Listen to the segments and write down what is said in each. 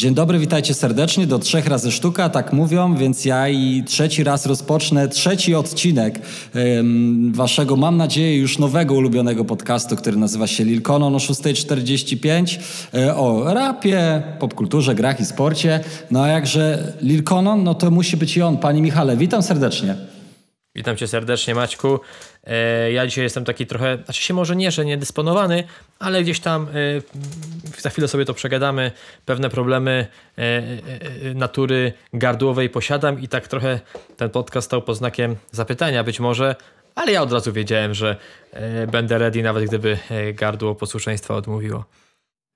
Dzień dobry, witajcie serdecznie do trzech razy sztuka, tak mówią, więc ja i trzeci raz rozpocznę trzeci odcinek ym, waszego, mam nadzieję, już nowego ulubionego podcastu, który nazywa się Lil Konon o 6.45 yy, o rapie, popkulturze, grach i sporcie. No a jakże Lil Konon, no to musi być i on. Panie Michale, witam serdecznie. Witam cię serdecznie, Maćku. E, ja dzisiaj jestem taki trochę, znaczy się może nie, że niedysponowany, ale gdzieś tam e, za chwilę sobie to przegadamy. Pewne problemy e, natury gardłowej posiadam i tak trochę ten podcast stał pod znakiem zapytania być może, ale ja od razu wiedziałem, że będę ready, nawet gdyby gardło posłuszeństwa odmówiło.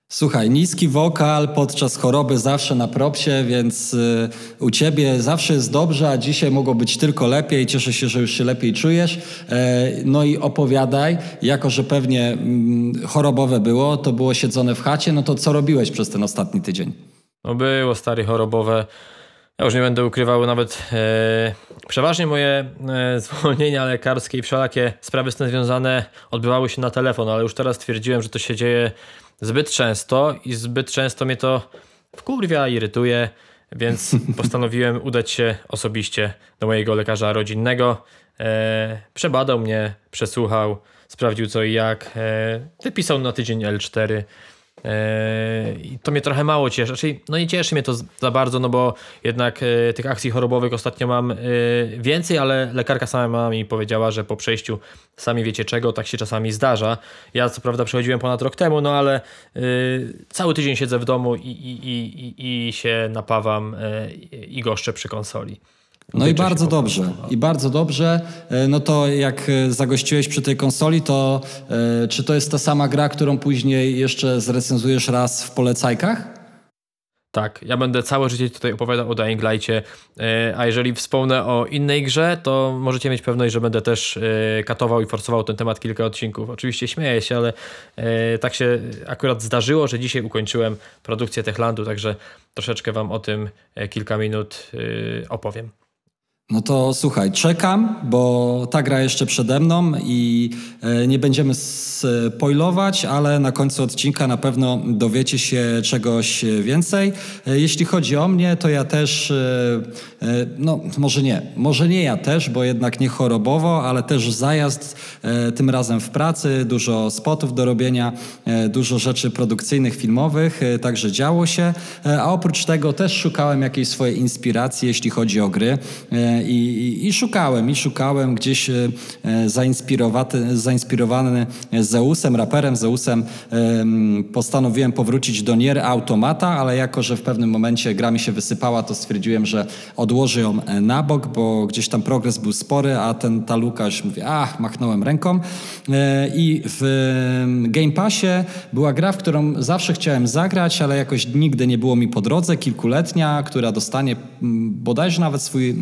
Słuchaj, niski wokal podczas choroby zawsze na propsie, więc y, u ciebie zawsze jest dobrze, a dzisiaj mogło być tylko lepiej. Cieszę się, że już się lepiej czujesz. E, no i opowiadaj, jako że pewnie mm, chorobowe było, to było siedzone w chacie, no to co robiłeś przez ten ostatni tydzień? No było stary chorobowe. Ja już nie będę ukrywał nawet e, przeważnie moje e, zwolnienia lekarskie i wszelakie sprawy z tym związane odbywały się na telefon, ale już teraz stwierdziłem, że to się dzieje zbyt często i zbyt często mnie to wkurwia, irytuje, więc postanowiłem udać się osobiście do mojego lekarza rodzinnego. E, przebadał mnie, przesłuchał, sprawdził co i jak, e, wypisał na tydzień L4 Yy, I to mnie trochę mało cieszy. Znaczy, no nie cieszy mnie to za bardzo, no bo jednak yy, tych akcji chorobowych ostatnio mam yy, więcej, ale lekarka sama mi powiedziała, że po przejściu sami wiecie czego, tak się czasami zdarza. Ja co prawda przechodziłem ponad rok temu, no ale cały tydzień siedzę w domu i, i, i, i się napawam i goszczę przy konsoli. No i bardzo dobrze. I bardzo dobrze. E, no to jak e, zagościłeś przy tej konsoli, to e, czy to jest ta sama gra, którą później jeszcze zrecenzujesz raz w polecajkach? Tak, ja będę całe życie tutaj opowiadał o Dying Light'cie, a jeżeli wspomnę o innej grze, to możecie mieć pewność, że będę też katował i forsował ten temat kilka odcinków. Oczywiście śmieję się, ale tak się akurat zdarzyło, że dzisiaj ukończyłem produkcję Techlandu, także troszeczkę wam o tym kilka minut opowiem. No to słuchaj, czekam, bo ta gra jeszcze przede mną i e, nie będziemy spoilować, ale na końcu odcinka na pewno dowiecie się czegoś więcej. E, jeśli chodzi o mnie, to ja też, e, no może nie, może nie ja też, bo jednak nie chorobowo, ale też zajazd tym razem w pracy, dużo spotów do robienia, dużo rzeczy produkcyjnych, filmowych, także działo się, a oprócz tego też szukałem jakiejś swojej inspiracji, jeśli chodzi o gry i, i, szukałem, i szukałem gdzieś e, zainspirowany, zainspirowany Zeusem, raperem Zeusem, postanowiłem powrócić do Nier Automata, ale jako, że w pewnym momencie gra mi się wysypała, to stwierdziłem, że odłożę ją na bok, bo gdzieś tam progres był spory, a ten, ta luka już mówię, ach, machnąłem ręką. E, I w Game Passie była gra, w którą zawsze chciałem zagrać, ale jakoś nigdy nie było mi po drodze, kilkuletnia, która dostanie bodajże nawet swój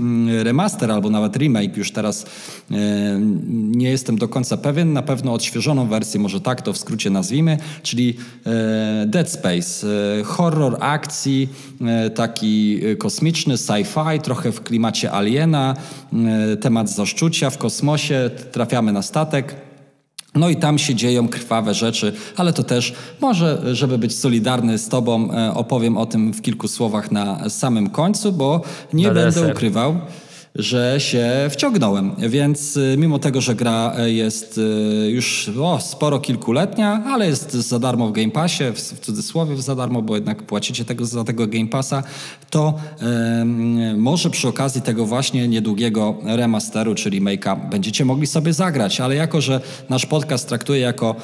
remaster albo nawet remake, już teraz e, nie jestem do końca pewien, na pewno odświeżoną wersję, może tak to w skrócie nazwijmy, czyli e, Dead Space, e, horror akcji, taki kosmiczny, sci-fi, trochę w klimacie aliena, temat zaszczucia w kosmosie, trafiamy na statek. No i tam się dzieją krwawe rzeczy, ale to też może, żeby być solidarny z Tobą, opowiem o tym w kilku słowach na samym końcu, bo nie będę ukrywał że się wciągnąłem. Więc y, mimo tego, że gra y, jest y, już o, sporo kilkuletnia, ale jest za darmo w Game Passie, w, cudzysłowie za darmo, bo jednak płacicie tego, za tego Game Passa, to może przy okazji tego właśnie niedługiego remasteru, czyli make'a, będziecie mogli sobie zagrać. Ale jako, że nasz podcast traktuje jako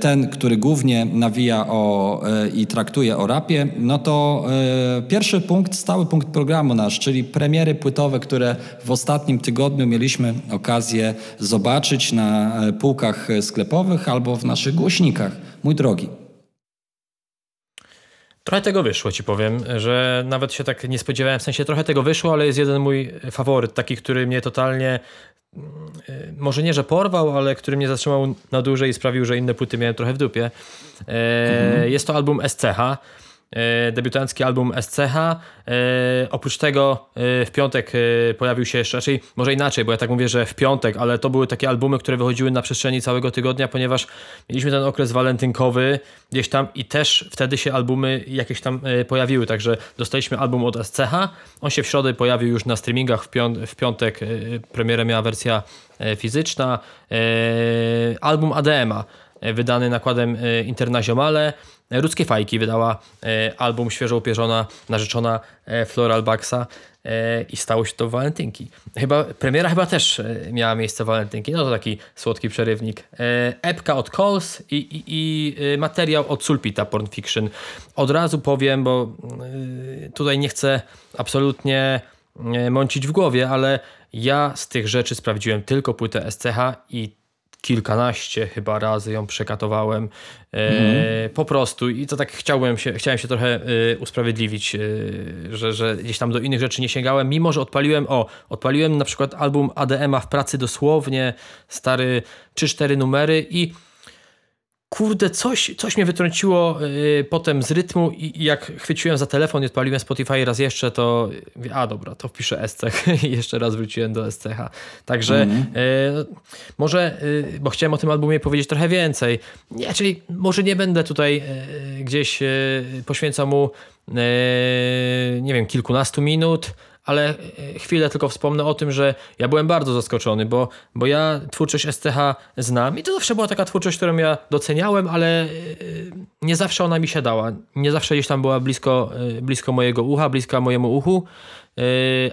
ten, który głównie nawija o, i traktuje o rapie, no to pierwszy punkt, stały punkt programu nasz, czyli premiery płytowe, które w ostatnim tygodniu mieliśmy okazję zobaczyć na e, półkach sklepowych albo w naszych głośnikach. Mój drogi. Trochę tego wyszło, ci powiem, że nawet się tak nie spodziewałem, w sensie trochę tego wyszło, ale jest jeden mój faworyt, taki, który mnie totalnie, mm, e, może nie, że porwał, ale który mnie zatrzymał na dłużej i sprawił, że inne płyty miałem trochę w dupie. E, mhm. Jest to album SCH. Debiutancki album SCH. Oprócz tego w piątek pojawił się jeszcze, raczej może inaczej, bo ja tak mówię, że w piątek, ale to były takie albumy, które wychodziły na przestrzeni całego tygodnia, ponieważ mieliśmy ten okres walentynkowy gdzieś tam i też wtedy się albumy jakieś tam pojawiły, także dostaliśmy album od SCH, on się w środę pojawił już na streamingach, w piątek premierę miała wersja fizyczna, album ADMA wydany nakładem Internazionale, Ludzkie Fajki wydała e, album świeżo upierzona narzeczona e, Floral Baxa e, i stało się to walentynki. Chyba, premiera chyba też miała miejsce walentynki, no to taki słodki przerywnik. Epka od Calls i, i, i materiał od Sulpita Porn Fiction. Od razu powiem, bo tutaj nie chcę absolutnie mącić w głowie, ale ja z tych rzeczy sprawdziłem tylko płytę SCH i kilkanaście chyba razy ją przekatowałem mm. po prostu i to tak chciałem się, chciałem się trochę e, usprawiedliwić, e, że, że gdzieś tam do innych rzeczy nie sięgałem, mimo że odpaliłem, o, odpaliłem na przykład album ADM-a w pracy dosłownie, stary 3-4 numery i kurde, coś, coś mnie wytrąciło yy, potem z rytmu i, jak chwyciłem za telefon i odpaliłem Spotify raz jeszcze, to a dobra, to wpiszę SCH i jeszcze raz wróciłem do SCH. Także mm yy, może, yy, bo chciałem o tym albumie powiedzieć trochę więcej. Nie, czyli może nie będę tutaj gdzieś poświęcał mu nie wiem, kilkunastu minut, ale e, chwilę tylko wspomnę o tym, że ja byłem bardzo zaskoczony, bo, bo ja twórczość STH znam i to zawsze była taka twórczość, którą ja doceniałem, ale e, nie zawsze ona mi się dała. Nie zawsze gdzieś tam była blisko, e, blisko mojego ucha, bliska mojemu uchu,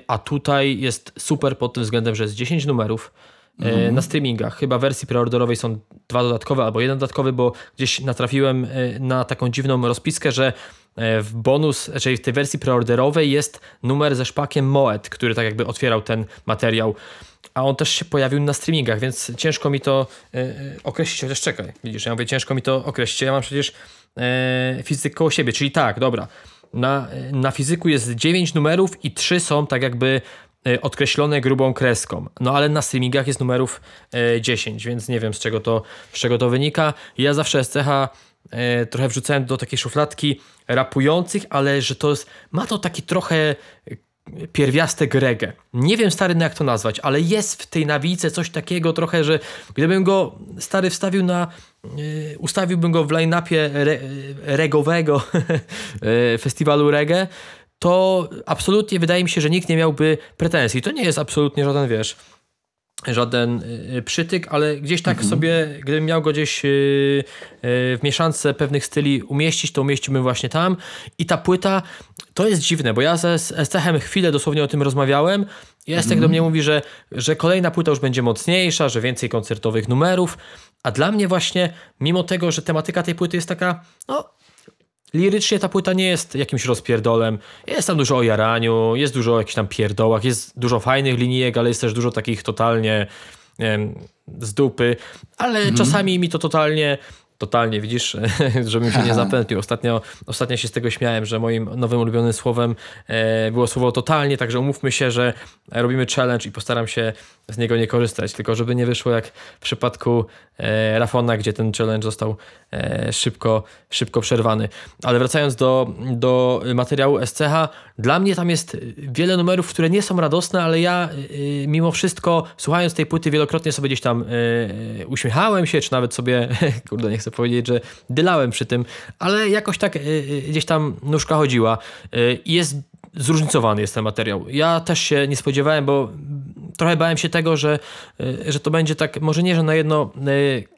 a tutaj jest super pod tym względem, że jest 10 numerów, mhm. na streamingach. Chyba w wersji preorderowej są dwa dodatkowe albo jeden dodatkowy, bo gdzieś natrafiłem na taką dziwną rozpiskę, że w bonus, czyli w tej wersji preorderowej jest numer ze szpakiem Moet, który tak jakby otwierał ten materiał. A on też się pojawił na streamingach, więc ciężko mi to yy, określić. Chociaż czekaj, widzisz, ja mówię, ciężko mi to określić. Ja mam przecież fizyk koło siebie, czyli tak, dobra. Na, na fizyku jest 9 numerów i 3 są tak jakby odkreślone grubą kreską. No ale na streamingach jest numerów 10, więc nie wiem z czego to, z czego to wynika. Ja zawsze SCH e, trochę wrzucałem do takiej szufladki rapujących, ale że to jest, ma to taki trochę pierwiastek reggae. Nie wiem stary jak to nazwać, ale jest w tej nawice coś takiego trochę, że gdybym go stary wstawił na yy, ustawiłbym go w line-upie re, regowego e, festiwalu reggae, to absolutnie wydaje mi się, że nikt nie miałby pretensji. To nie jest absolutnie żaden, wiesz, żaden y, przytyk, ale gdzieś tak mhm. sobie, gdybym miał go gdzieś y, y, w mieszance pewnych styli umieścić, to umieściłbym właśnie tam. I ta płyta, to jest dziwne, bo ja ze Stechem chwilę dosłownie o tym rozmawiałem i Estek mhm. do mnie mówi, że, że kolejna płyta już będzie mocniejsza, że więcej koncertowych numerów, a dla mnie właśnie, mimo tego, że tematyka tej płyty jest taka, no Lirycznie ta płyta nie jest jakimś rozpierdolem. Jest tam dużo o jaraniu, jest dużo o jakichś tam pierdołach, jest dużo fajnych linijek, ale jest też dużo takich totalnie wiem, z dupy, ale mm. czasami mi to totalnie totalnie, widzisz, żebym się nie zapętlił. Ostatnio, ostatnio się z tego śmiałem, że moim nowym ulubionym słowem e, było słowo totalnie, także umówmy się, że robimy challenge i postaram się z niego nie korzystać, tylko żeby nie wyszło jak w przypadku e, Rafona, gdzie ten challenge został e, szybko, szybko przerwany. Ale wracając do, do materiału SCH, dla mnie tam jest wiele numerów, które nie są radosne, ale ja e, mimo wszystko słuchając tej płyty wielokrotnie sobie gdzieś tam e, uśmiechałem się, czy nawet sobie, kurde nie chcę powiedzieć, że dylałem przy tym, ale jakoś tak e, gdzieś tam nóżka chodziła jest zróżnicowany jest ten materiał. Ja też się nie spodziewałem, bo trochę bałem się tego, że, że to będzie tak, może nie, że na jedno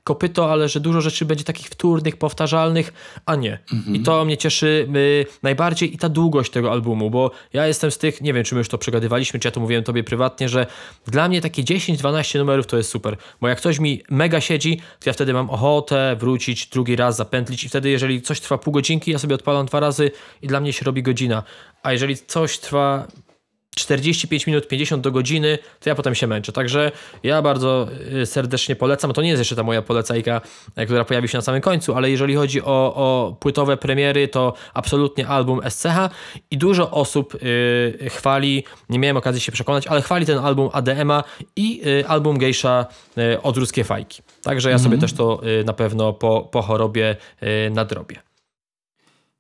kopyto, ale że dużo rzeczy będzie takich wtórnych, powtarzalnych, a nie. Mhm. I to mnie cieszy e, najbardziej i ta długość tego albumu, bo ja jestem z tych, nie wiem, czy my już to przegadywaliśmy, czy ja to mówiłem tobie prywatnie, że dla mnie takie 10-12 numerów to jest super, bo jak coś mi mega siedzi, to ja wtedy mam ochotę wrócić drugi raz, zapętlić i wtedy jeżeli coś trwa pół godzinki, ja sobie odpalam dwa razy i dla mnie się robi godzina. A jeżeli coś trwa 45 minut, 50 do godziny, to ja potem się męczę. Także ja bardzo y, serdecznie polecam. To nie jest jeszcze ta moja polecajka, y, która pojawi się na samym końcu, ale jeżeli chodzi o, o płytowe premiery, to absolutnie album SCH i dużo osób yy, chwali, nie miałem okazji się przekonać, ale chwali ten album ADMA i yy, album Gejsza yy, od Ruskie Fajki. Także ja mm -hmm. sobie też to y, na pewno po, po chorobie nadrobię.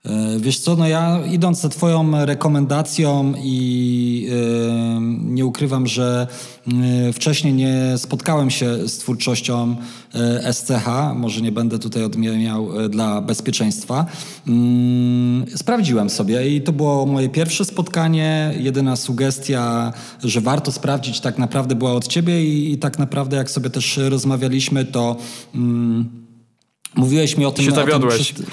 E, wiesz co, no ja idąc za twoją rekomendacją i yy, nie ukrywam, że yy, wcześniej nie spotkałem się z twórczością yy, SCH, może nie będę tutaj odmieniał dla bezpieczeństwa. Mm, sprawdziłem sobie i to było moje pierwsze spotkanie. Jedyna sugestia, że warto sprawdzić tak naprawdę była od ciebie i, i tak naprawdę jak sobie też rozmawialiśmy, to mm, mówiłeś mi o tym... Się zawiodłeś. O tym,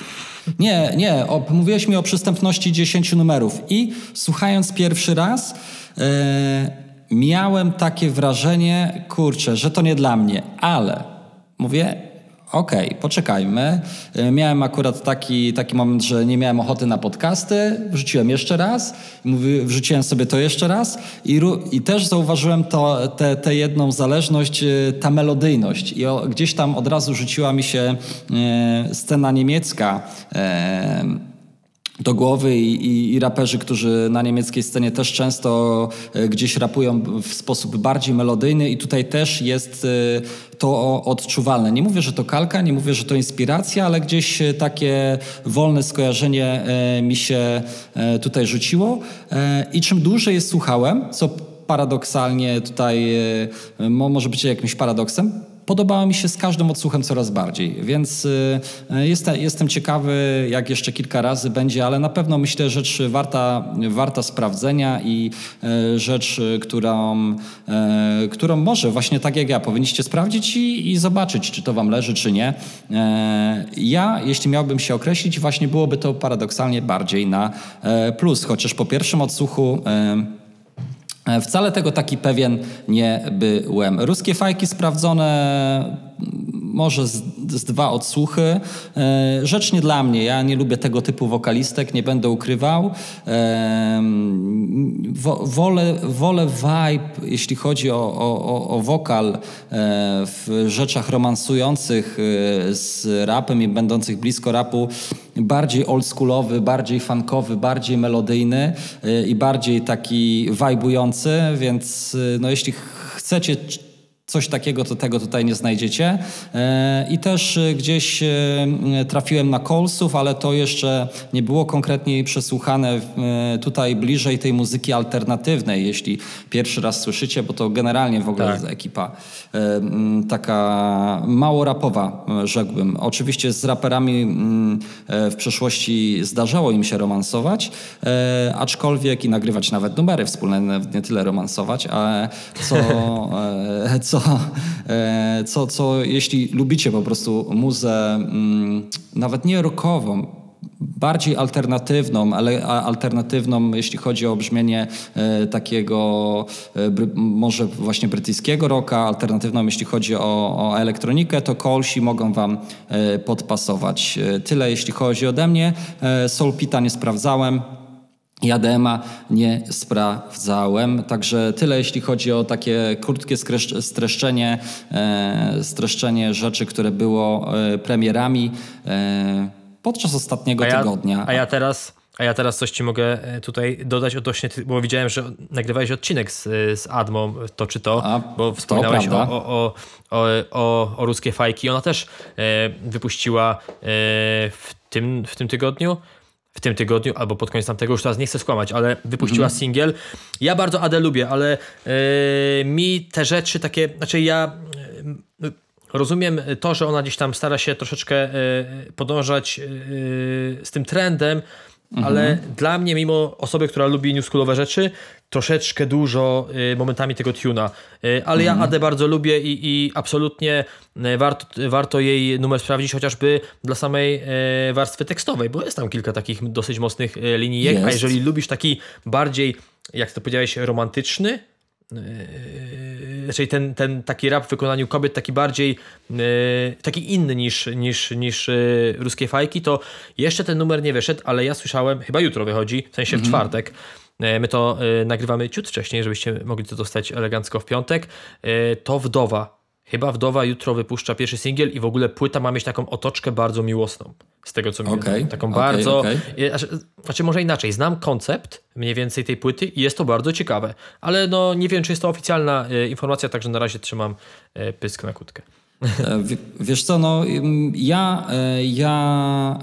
nie, nie. O, mówiłeś mi o przystępności 10 numerów i słuchając pierwszy raz e, miałem takie wrażenie, kurczę, że to nie dla mnie, ale mówię, Okej, okay, poczekajmy. E, miałem akurat taki, taki moment, że nie miałem ochoty na podcasty. Wrzuciłem jeszcze raz. Mówię, wrzuciłem sobie to jeszcze raz. I, i też zauważyłem to, tę jedną zależność, e, ta melodyjność. I o, gdzieś tam od razu rzuciła mi się e, scena niemiecka. E, do głowy i, i, i, raperzy, którzy na niemieckiej scenie też często e, gdzieś rapują w sposób bardziej melodyjny i tutaj też jest e, to odczuwalne. Nie mówię, że to kalka, nie mówię, że to inspiracja, ale gdzieś e, takie wolne skojarzenie mi się tutaj rzuciło i czym dłużej je słuchałem, co paradoksalnie tutaj może być jakimś paradoksem, podobała mi się z każdym odsłuchem coraz bardziej, więc y, y, jestem, jestem ciekawy, jak jeszcze kilka razy będzie, ale na pewno myślę, rzecz warta, warta sprawdzenia i y, rzecz, którą, którą może właśnie tak jak ja powinniście sprawdzić i, i zobaczyć, czy to wam leży, czy nie. Ja, jeśli miałbym się określić, właśnie byłoby to paradoksalnie bardziej na plus, chociaż po pierwszym odsłuchu wcale tego taki pewien nie byłem. Ruskie fajki sprawdzone może z, z, dwa odsłuchy. E, rzecz nie dla mnie. Ja nie lubię tego typu wokalistek, nie będę ukrywał. E, wolę, wolę vibe, jeśli chodzi o, o, o wokal e, w rzeczach romansujących z rapem i będących blisko rapu, bardziej oldschoolowy, bardziej funkowy, bardziej melodyjny i bardziej taki wajbujący, więc no jeśli chcecie Coś takiego to tego tutaj nie znajdziecie. E, I też e, gdzieś e, trafiłem na Colsów, ale to jeszcze nie było konkretnie przesłuchane tutaj bliżej tej muzyki alternatywnej, jeśli pierwszy raz słyszycie, bo to generalnie w ogóle tak. jest ekipa taka mało rapowa, rzekłbym. Oczywiście z raperami w przeszłości zdarzało im się romansować, aczkolwiek i nagrywać nawet numery wspólne, nie tyle romansować, a co, co co, e, co, co jeśli lubicie po prostu muzę mm, nawet nie rockową, bardziej alternatywną, ale alternatywną, jeśli chodzi o brzmienie e, takiego e, może właśnie brytyjskiego rocka, alternatywną, jeśli chodzi o, o elektronikę, to Kolsi mogą wam podpasować. Tyle jeśli chodzi ode mnie. Soulpita nie sprawdzałem. Jadema nie sprawdzałem, także tyle jeśli chodzi o takie krótkie streszczenie, e, streszczenie rzeczy, które było e, premierami e, podczas ostatniego a ja, tygodnia. A ja teraz, a ja teraz coś ci mogę tutaj dodać odnośnie, bo widziałem, że nagrywałeś odcinek z, z Admą, to czy to, a, bo wspominałeś to o, o, o, o, o ruskie fajki. Ona też e, wypuściła e, w, tym, w tym tygodniu w tym tygodniu, albo pod koniec tamtego, już teraz nie chcę skłamać, ale wypuściła mm singiel. Ja bardzo Adę lubię, ale yy, mi te rzeczy takie, znaczy ja yy, rozumiem to, że ona gdzieś tam stara się troszeczkę yy, podążać z tym trendem, Mhm. Ale dla mnie, mimo osoby, która lubi newschoolowe rzeczy, troszeczkę dużo y, momentami tego tuna. Y, ale mhm. ja Adę bardzo lubię i, i absolutnie y, warto, warto jej numer sprawdzić, chociażby dla samej warstwy tekstowej, bo jest tam kilka takich dosyć mocnych linijek. Jest. A jeżeli lubisz taki bardziej, jak to powiedziałeś, romantyczny, czyli ten, ten taki rap w wykonaniu kobiet, taki bardziej, taki inny niż, niż, niż ruskie fajki, to jeszcze ten numer nie wyszedł, ale ja słyszałem, chyba jutro wychodzi, w sensie w mhm. czwartek. My to nagrywamy ciut wcześniej, żebyście mogli to dostać elegancko w piątek. To Wdowa Chyba Wdowa jutro wypuszcza pierwszy singiel i w ogóle płyta ma mieć taką otoczkę bardzo miłosną. Z tego co mi okay, Taką okay, bardzo. Okay. Znaczy, może inaczej. Znam koncept mniej więcej tej płyty i jest to bardzo ciekawe. Ale no nie wiem, czy jest to oficjalna e, informacja, także na razie trzymam e, pysk na kutkę. E, w, wiesz co, no ja. ja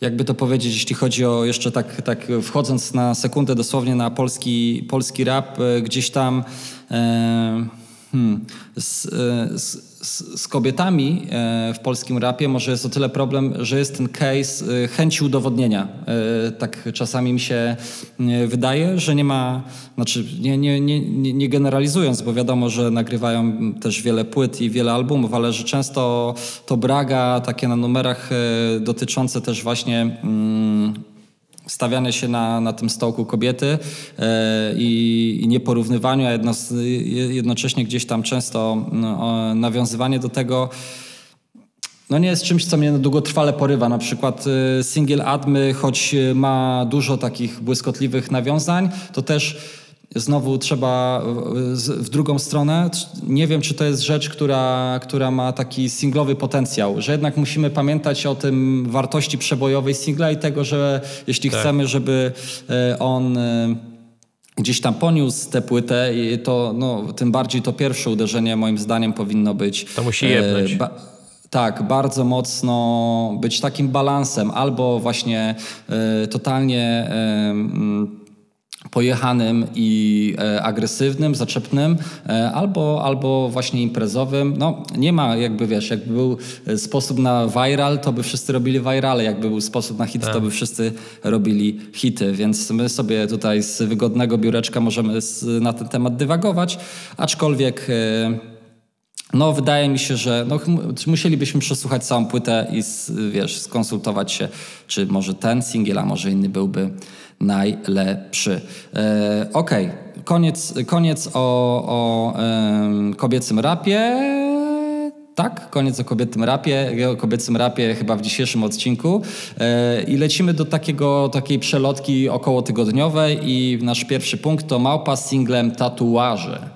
jakby to powiedzieć, jeśli chodzi o jeszcze tak, tak wchodząc na sekundę dosłownie na polski, polski rap, e, gdzieś tam e, hmm, z, e, z, z, kobietami e, w polskim rapie może jest o tyle problem, że jest ten case e, chęci udowodnienia. Tak czasami mi się wydaje, że nie ma, znaczy nie, nie, nie, nie generalizując, bo wiadomo, że nagrywają też wiele płyt i wiele albumów, ale że często to braga takie na numerach dotyczące też właśnie mm, stawianie się na, na tym stołku kobiety e, i, i nieporównywaniu, a jedno, jednocześnie gdzieś tam często no, nawiązywanie do tego no nie jest czymś, co mnie długotrwale porywa. Na przykład y, single Admy, choć ma dużo takich błyskotliwych nawiązań, to też Znowu trzeba w drugą stronę. Nie wiem, czy to jest rzecz, która, która ma taki singlowy potencjał, że jednak musimy pamiętać o tym wartości przebojowej singla i tego, że jeśli tak. chcemy, żeby e, on e, gdzieś tam poniósł tę płytę, to no, tym bardziej to pierwsze uderzenie moim zdaniem powinno być. To musi jednąć. Ba tak, bardzo mocno być takim balansem, albo właśnie y, totalnie y, pojechanym i e, agresywnym, zaczepnym, e, albo, albo właśnie imprezowym. No, nie ma jakby, wiesz, jakby był sposób na viral, to by wszyscy robili virale, jakby był sposób na hit, tak. to by wszyscy robili hity, więc my sobie tutaj z wygodnego biureczka możemy na ten temat dywagować, aczkolwiek... E, no, wydaje mi się, że no, musielibyśmy przesłuchać całą płytę i wiesz, skonsultować się, czy może ten singiel, a może inny byłby najlepszy. E, Okej, okay. koniec, koniec o, o kobiecym rapie. Tak, koniec o kobiecym rapie, o kobiecym rapie chyba w dzisiejszym odcinku. E, I lecimy do takiego, takiej przelotki około tygodniowej i nasz pierwszy punkt to małpa z singlem tatuaże.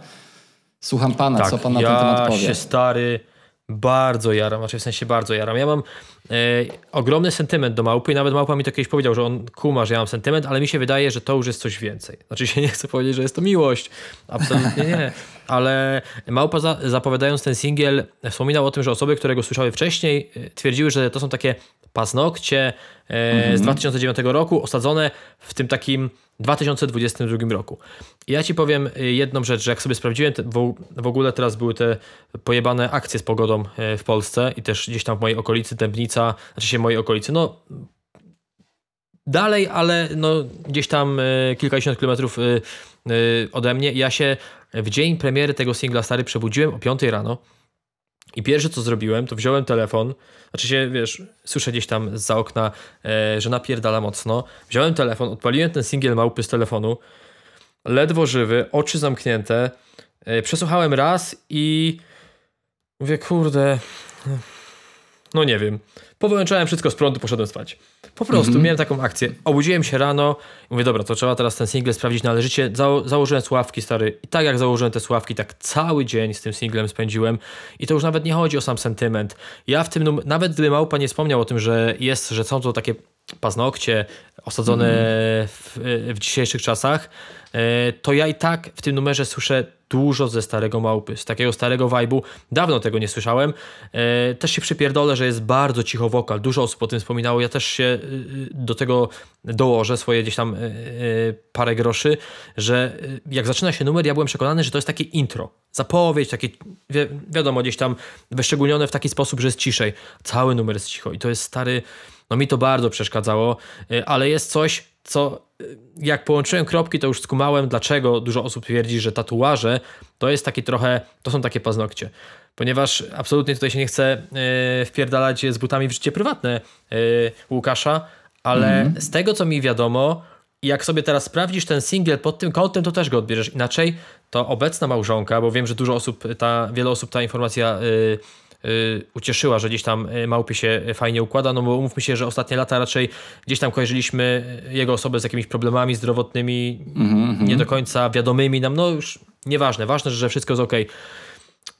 Słucham pana, tak, co pan na ja ten temat powie? Ja się stary bardzo jaram, znaczy w sensie bardzo jaram. Ja mam ogromny sentyment do małpy i nawet małpa mi to kiedyś powiedział, że on kuma, że ja mam sentyment, ale mi się wydaje, że to już jest coś więcej. Znaczy się nie chcę powiedzieć, że jest to miłość. Absolutnie nie. Ale małpa za, zapowiadając ten singiel wspominał o tym, że osoby, które go słyszały wcześniej e, twierdziły, że to są takie paznokcie e, z 2009 mhm. roku osadzone w tym takim 2022 roku. I ja ci powiem y, jedną rzecz, że jak sobie sprawdziłem, w ogóle teraz były te pojebane akcje z pogodą y, w Polsce i też gdzieś tam w mojej okolicy, Dębnica, znaczy się mojej okolicy, no dalej, ale no gdzieś tam y, kilkadziesiąt kilometrów ode mnie. Ja się w dzień premiery tego singla Stary przebudziłem o 5 rano i pierwsze co zrobiłem, to wziąłem telefon, znaczy się, wiesz, słyszę gdzieś tam za okna, e, że napierdala mocno. Wziąłem telefon, odpaliłem ten singiel małpy z telefonu, ledwo żywy, oczy zamknięte. E, przesłuchałem raz i mówię, kurde, no nie wiem. Powyłączałem wszystko z prądu, poszedłem spać. Po prostu mm -hmm. miałem taką akcję. Obudziłem się rano i mówię, dobra, to trzeba teraz ten single sprawdzić należycie. Zało założyłem sławki, stary. I tak jak założyłem te sławki, tak cały dzień z tym singlem spędziłem. I to już nawet nie chodzi o sam sentyment. Ja w tym, nawet gdyby Małpa nie wspomniał o tym, że jest, że są to takie paznokcie osadzone mm. w, w dzisiejszych czasach, e, to ja i tak w tym numerze słyszę dużo ze starego małpy, z takiego starego vibe'u. Dawno tego nie słyszałem. E, też się przypierdolę, że jest bardzo cicho wokal. Dużo osób o tym wspominało. Ja też się y, y, do tego dołożę, swoje gdzieś tam y, parę groszy, że jak zaczyna się numer, ja byłem przekonany, że to jest takie intro. Zapowiedź, takie wi wiadomo, gdzieś tam wyszczególnione w taki sposób, że jest ciszej. Cały numer jest cicho i to jest stary no mi to bardzo przeszkadzało, ale jest coś, co jak połączyłem kropki, to już skumałem, dlaczego dużo osób twierdzi, że tatuaże to jest taki trochę, to są takie paznokcie. Ponieważ absolutnie tutaj się nie chcę yy, wpierdalać z butami w życie prywatne yy, Łukasza, ale mm -hmm. z tego co mi wiadomo, jak sobie teraz sprawdzisz ten singiel pod tym kątem, to też go odbierzesz inaczej. To obecna małżonka, bo wiem, że dużo osób, ta, wiele osób ta informacja yy, ucieszyła, że gdzieś tam y, Małpy się fajnie układa, no bo umówmy się, że ostatnie lata raczej gdzieś tam kojarzyliśmy jego osobę z jakimiś problemami zdrowotnymi, mm -hmm. nie do końca wiadomymi nam, no już nieważne, ważne, że wszystko jest ok.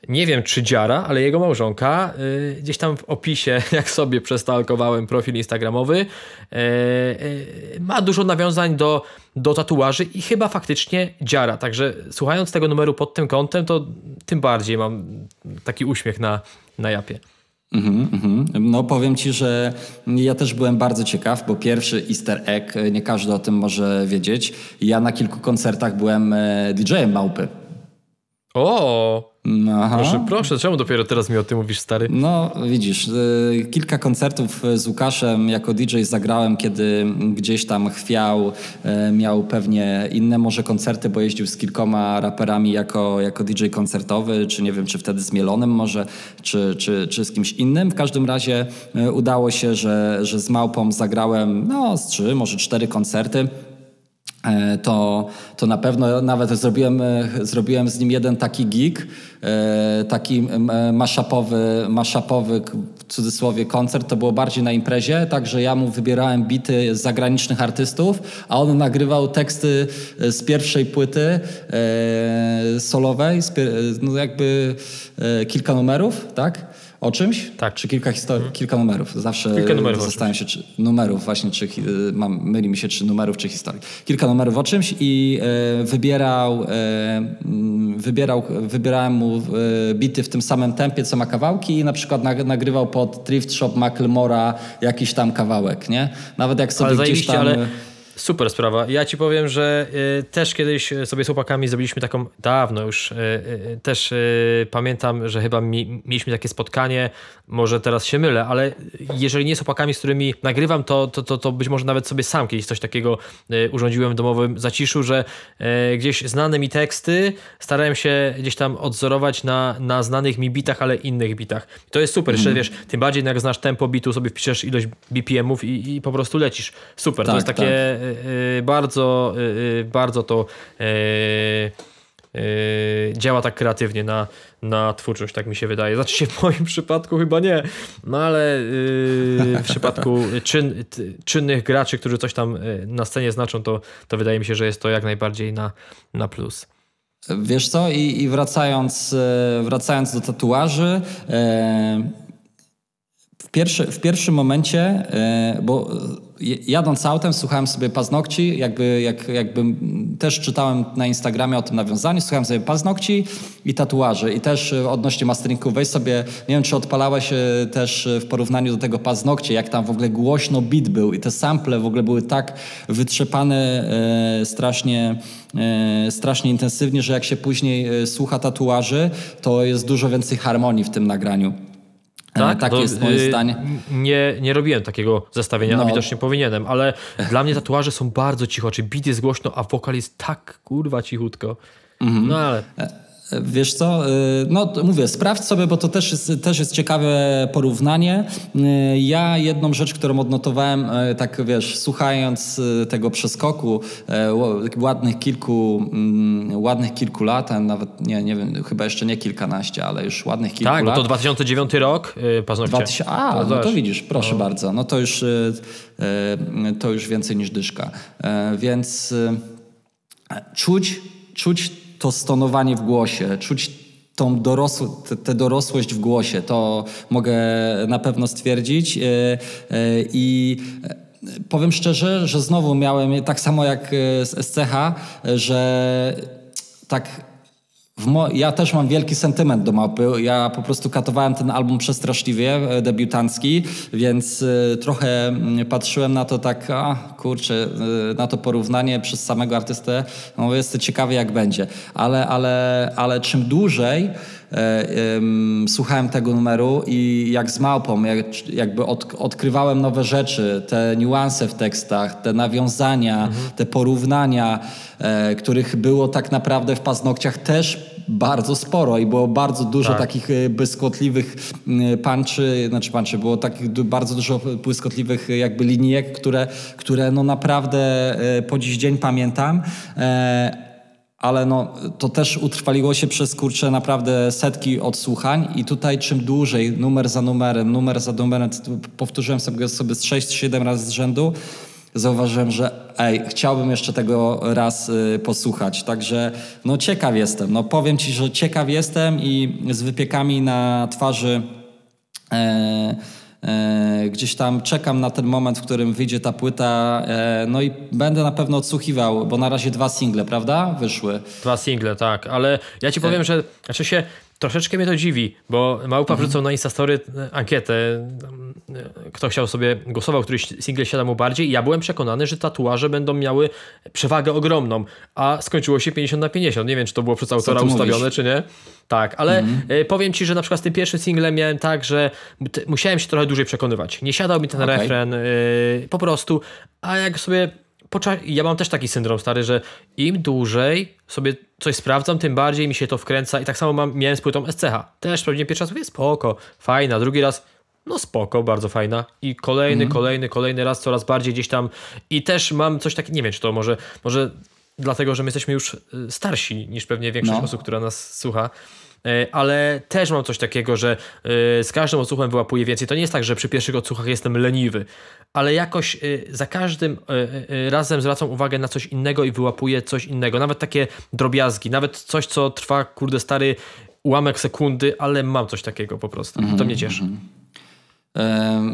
Nie wiem, czy dziara, ale jego małżonka yy, gdzieś tam w opisie, jak sobie przestalkowałem profil instagramowy, yy, yy, ma dużo nawiązań do, do tatuaży i chyba faktycznie dziara. Także słuchając tego numeru pod tym kątem, to tym bardziej mam taki uśmiech na, na japie. Mhm, mhm. No powiem ci, że ja też byłem bardzo ciekaw, bo pierwszy easter egg, nie każdy o tym może wiedzieć. Ja na kilku koncertach byłem e, DJ-em Małpy. O! Aha. Proszę, proszę, czemu dopiero teraz mi o tym mówisz, stary? No, widzisz, y, kilka koncertów z Łukaszem jako DJ zagrałem, kiedy gdzieś tam chwiał, y, miał pewnie inne może koncerty, bo jeździł z kilkoma raperami jako, jako DJ koncertowy, czy nie wiem, czy wtedy z Mielonem może, czy, czy, czy z kimś innym. W każdym razie y, udało się, że, że z Małpą zagrałem no, z trzy, może cztery koncerty. E, to, to na pewno nawet zrobiłem, e, zrobiłem z nim jeden taki gig, e, taki mashupowy w cudzysłowie koncert, to było bardziej na imprezie, także ja mu wybierałem bity z zagranicznych artystów, a on nagrywał teksty z pierwszej płyty solowej, no jakby kilka numerów, tak? O czymś? Tak. Czy kilka historii, hmm. kilka numerów? Zawsze kilka numerów zastanawiam się, czy numerów właśnie, czy mam, myli mi się, czy numerów, czy historii. Kilka numerów o czymś i e, wybierał, e, wybierał, wybierałem mu e, bity w tym samym tempie, co ma kawałki i na przykład nagrywał pod Thrift Shop Macklemora jakiś tam kawałek, nie? Nawet jak sobie ale gdzieś tam... Ale Super sprawa. Ja ci powiem, że y, też kiedyś sobie z chłopakami zrobiliśmy taką, dawno już, y, y, też y, pamiętam, że chyba mi, mieliśmy takie spotkanie, może teraz się mylę, ale jeżeli nie z chłopakami, z którymi nagrywam, to, to, to, to być może nawet sobie sam kiedyś coś takiego y, urządziłem w domowym zaciszu, że y, gdzieś znane mi teksty starałem się gdzieś tam odzorować na, na znanych mi bitach, ale innych bitach. To jest super, mm. jeszcze wiesz, tym bardziej jak znasz tempo bitu, sobie wpiszesz ilość BPM-ów i, i po prostu lecisz. Super, tak, to jest takie... Tak Y, y, bardzo, y, bardzo to działa tak kreatywnie na, na twórczość, tak mi się wydaje. Znaczy się w moim przypadku chyba nie, no ale w przypadku czyn, czynnych graczy, którzy coś tam na scenie znaczą, to, to wydaje mi się, że jest to jak najbardziej na, na plus. Wiesz co, i, i wracając, wracając do tatuaży, pierwszy, w pierwszym momencie, bo jadąc autem słuchałem sobie paznokci, jakby, jak, jakby też czytałem na Instagramie o tym nawiązaniu, słuchałem sobie paznokci i tatuaży i też e, odnośnie masteringu weź sobie, nie wiem czy odpalałeś e, też e, w porównaniu do tego paznokcie, jak tam w ogóle głośno beat był i te sample w ogóle były tak wytrzepane e, strasznie, e, strasznie intensywnie, że jak się później słucha tatuaży, to jest dużo więcej harmonii w tym nagraniu. Tak, tak jest moje y, zdanie. Nie, nie robiłem takiego zestawienia, no. widocznie powinienem, ale dla mnie tatuaże są bardzo cicho, czy beat jest głośno, a wokal jest tak kurwa cichutko. Mhm. No ale... Wiesz co, y, no mówię, sprawdź sobie, bo to też jest, też jest ciekawe porównanie. Y, ja jedną rzecz, którą odnotowałem, y, tak wiesz, słuchając tego przeskoku ładnych kilku, mm, ładnych kilku lat, nawet nie, nie wiem, chyba jeszcze nie kilkanaście, ale już ładnych kilku tak, lat. Tak, to 2009 rok, paznokcie. 2000, a, no to widzisz, proszę no. bardzo, no to już, to już więcej niż dyszka. Więc czuć, czuć to stonowanie w głosie, czuć tą tę dorosłość w głosie. To mogę na pewno stwierdzić. E, e, I powiem szczerze, że znowu miałem tak samo jak z SCH, że tak ja też mam wielki sentyment do mapy. Ja po prostu katowałem ten album przestraszliwie, e, debiutancki, więc y, trochę mm, patrzyłem na to tak, a kurczę, y, na to porównanie przez samego artystę. No, jestem ciekawy jak będzie. Ale, ale, ale czym dłużej e, słuchałem tego numeru i jak z małpą, jak, jakby od, odkrywałem nowe rzeczy, te niuanse w tekstach, te nawiązania, mhm. te porównania, e, których było tak naprawdę w paznokciach też bardzo sporo i było bardzo dużo tak. takich e, błyskotliwych panczy, znaczy panczy, było takich bardzo dużo błyskotliwych e, jakby linijek, które, które no naprawdę e, po dziś dzień pamiętam ale no, to też utrwaliło się przez kurczę naprawdę setki odsłuchań i tutaj czym dłużej, numer za numerem, numer za numerem, powtórzyłem sobie, sobie z 6-7 razy z rzędu, zauważyłem, że ej, chciałbym jeszcze tego raz y, posłuchać. Także no ciekaw jestem. No powiem ci, że ciekaw jestem i z wypiekami na twarzy e, gdzieś tam czekam na ten moment, w którym wyjdzie ta płyta. E, no i będę na pewno odsłuchiwał, bo na razie dwa single, prawda? Wyszły. Dwa single, tak. Ale ja ci powiem, że znaczy się troszeczkę mnie to dziwi, bo Małpa mhm. wrzucał na Instastory e, ankietę, e, kto chciał sobie, głosował, który single siada mu bardziej i ja byłem przekonany, że tatuaże będą miały przewagę ogromną, a skończyło się 50 na 50. Nie wiem, czy to było przez autora ustawione, mówisz? czy nie. Tak, ale mhm. powiem ci, że na przykład z tym pierwszym singlem miałem tak, że musiałem się trochę dłużej przekonywać. Nie siadał mi ten okay. refren, po prostu, a jak sobie ja mam też taki syndrom stary, że im dłużej sobie coś sprawdzam, tym bardziej mi się to wkręca i tak samo mam, miałem z płytą SCH. Też sprawdziłem pierwszy raz, mówię spoko, fajna, drugi raz no spoko, bardzo fajna i kolejny, mm. kolejny, kolejny raz coraz bardziej gdzieś tam i też mam coś takiego, nie wiem czy to może, może dlatego, że my jesteśmy już y, starsi niż pewnie większość no. osób, która nas słucha, ale też mam coś takiego, że e, z każdym odsłuchem wyłapuję więcej. To nie jest tak, że przy pierwszych odsłuchach jestem leniwy, ale jakoś e, za każdym razem zwracam uwagę na coś innego i wyłapuję coś innego. Nawet takie drobiazgi, nawet coś, co trwa, kurde stary, ułamek sekundy, ale mam coś takiego po prostu. Mm -hmm. To mnie cieszy. Mm -hmm.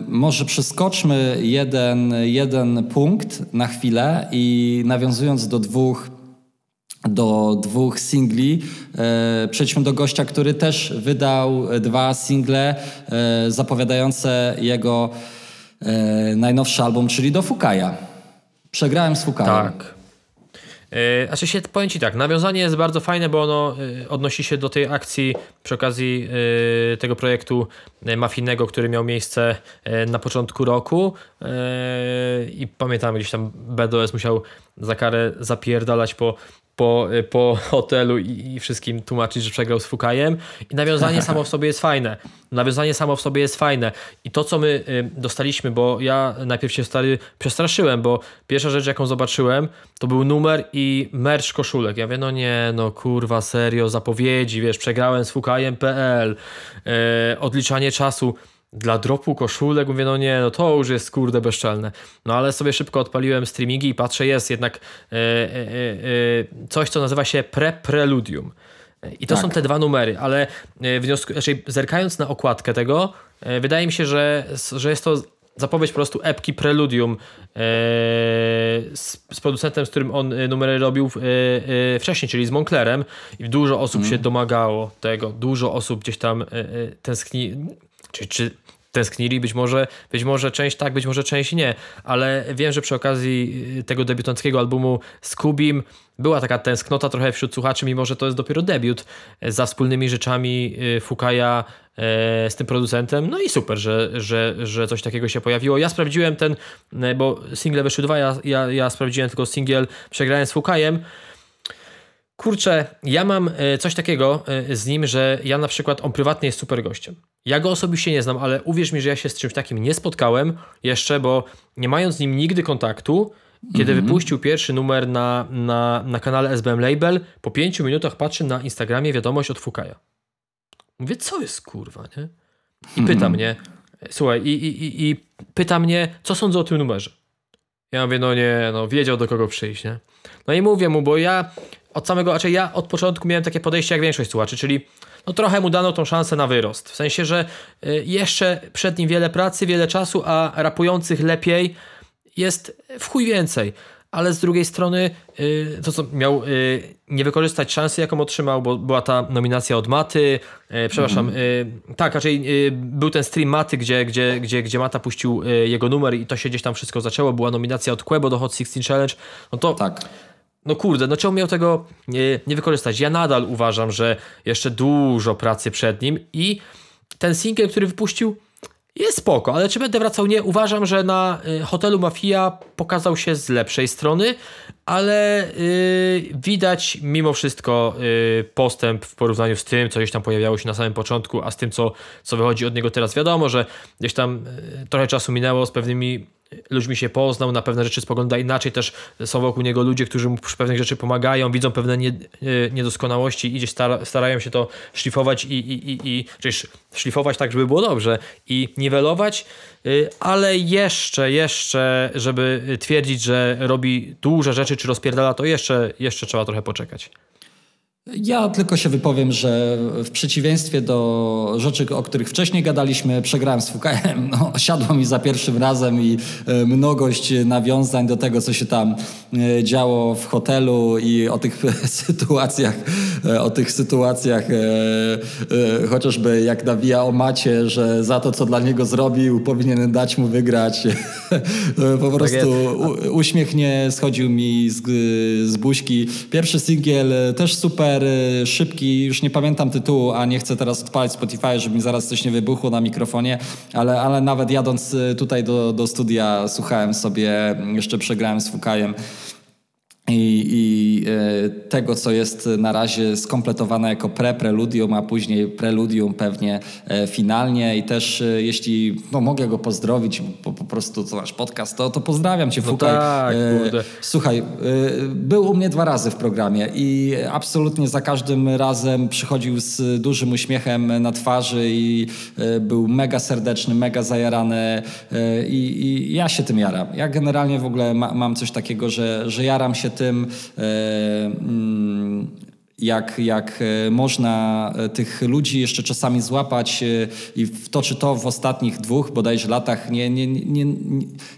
Może przeskoczmy jeden, jeden punkt na chwilę i nawiązując do dwóch do dwóch singli. E, przejdźmy do gościa, który też wydał dwa single e, zapowiadające jego e, najnowszy album, czyli do Fukaja. Przegrałem z Fukajem. Tak. E, znaczy się, powiem Ci tak, nawiązanie jest bardzo fajne, bo ono e, odnosi się do tej akcji przy okazji e, tego projektu mafijnego, który miał miejsce na początku roku i pamiętam gdzieś tam BDS musiał za karę zapierdalać po po, po hotelu i, i, wszystkim tłumaczyć, że przegrał z Fukajem. I nawiązanie samo w sobie jest fajne. Nawiązanie samo w sobie jest fajne. I to, co my y, dostaliśmy, bo ja najpierw się stary przestraszyłem, bo pierwsza rzecz, jaką zobaczyłem, to był numer i merch koszulek. Ja wiem, no nie, no kurwa, serio, zapowiedzi, wiesz, przegrałem z Fukajem.pl, y, odliczanie czasu dla dropu koszulek, mówię, no nie, no to już jest kurde bezczelne. No ale sobie szybko odpaliłem streamingi i patrzę, jest jednak e, e, e, coś, co nazywa się pre-preludium. I to tak. są te dwa numery, ale wniosku, znaczy zerkając na okładkę tego, wydaje mi się, że, że jest to zapowiedź po prostu epki Preludium z, z, producentem, z którym on numery robił wcześniej, czyli z Monclerem i dużo osób mm. się domagało tego, dużo osób gdzieś tam tęskni, czy, czy tęsknili, być może, być może część tak, być może część nie, ale wiem, że przy okazji y, tego debiutanckiego albumu z Kubim była taka tęsknota trochę wśród słuchaczy, mimo że to jest dopiero debiut e, za wspólnymi rzeczami y, Fukaja z tym producentem. No i super, że, że, że coś takiego się pojawiło. Ja sprawdziłem ten, bo single wyszły dwa, ja, ja, ja sprawdziłem tylko singiel, przegrałem z Fukajem. Kurczę, ja mam coś takiego z nim, że ja na przykład, on prywatnie jest super gościem. Ja go osobiście nie znam, ale uwierz mi, że ja się z czymś takim nie spotkałem jeszcze, bo nie mając z nim nigdy kontaktu, kiedy mm -hmm. wypuścił pierwszy numer na, na, na kanale SBM Label, po pięciu minutach patrzę na Instagramie wiadomość od Fukaja. Mówię, co jest kurwa, nie? I pyta mm -hmm. mnie, słuchaj, i, i, i, i pyta mnie, co sądzę o tym numerze. Ja mówię, no nie, no wiedział do kogo przyjść, nie? No i mówię mu, bo ja od samego, znaczy ja od początku miałem takie podejście jak większość słuchaczy, czyli no trochę mu dano tą szansę na wyrost. W sensie, że y, jeszcze przed nim wiele pracy, wiele czasu, a rapujących lepiej jest w chuj więcej. Ale z drugiej strony y, to, co miał y, nie wykorzystać szansy, jaką otrzymał, bo była ta nominacja od Maty, przepraszam, mm. tak, raczej był ten stream Maty, gdzie, gdzie, gdzie, gdzie Mata puścił jego numer i to się gdzieś tam wszystko zaczęło, była nominacja od Quebo do Hot 16 Challenge, no to tak no kurde, no czemu miał tego nie, nie wykorzystać? Ja nadal uważam, że jeszcze dużo pracy przed nim i ten single, który wypuścił, jest spoko, ale czy będę wracał? Nie. Uważam, że na y, hotelu Mafia pokazał się z lepszej strony, ale yy, widać mimo wszystko yy, postęp w porównaniu z tym, co gdzieś tam pojawiało się na samym początku, a z tym, co, co wychodzi od niego teraz. Wiadomo, że gdzieś tam yy, trochę czasu minęło z pewnymi ludźmi się poznał, na pewne rzeczy spogląda inaczej, też są wokół niego ludzie, którzy mu przy pewnych rzeczy pomagają, widzą pewne nie, niedoskonałości i gdzieś stara, starają się to szlifować i, i, i, i szlifować tak, żeby było dobrze i niwelować, e, ale jeszcze, jeszcze, żeby twierdzić, że robi duże rzeczy, czy rozpierdala, to jeszcze, jeszcze trzeba trochę poczekać. Ja tylko się wypowiem, że w przeciwieństwie do rzeczy, o których wcześniej gadaliśmy, przegrałem z WKM. No, siadło mi za pierwszym razem i e, mnogość nawiązań do tego, co się tam e, działo w hotelu i o tych sytuacjach o tych sytuacjach, chociażby jak nawija o macie, że za to, co dla niego zrobił, powinien dać mu wygrać. po tak prostu uśmiech nie schodził mi z, z buźki. Pierwszy singiel też super, szybki, już nie pamiętam tytułu, a nie chcę teraz odpalić Spotify, żeby mi zaraz coś nie wybuchło na mikrofonie, ale, ale nawet jadąc tutaj do, do studia słuchałem sobie, jeszcze przegrałem z Fukajem i, i e, tego, co jest na razie skompletowane jako pre-preludium, a później preludium pewnie e, finalnie i też e, jeśli no, mogę go pozdrowić, bo po prostu to nasz podcast, to, to pozdrawiam cię, no Fukaj. Tak. Słuchaj, był u mnie dwa razy w programie i absolutnie za każdym razem przychodził z dużym uśmiechem na twarzy i był mega serdeczny, mega zajarany i, i ja się tym jaram. Ja generalnie w ogóle ma, mam coś takiego, że, że jaram się tym, e, mm, jak, jak e, można e, tych ludzi jeszcze czasami złapać i w to czy to w ostatnich dwóch bodajże latach nie, nie, nie,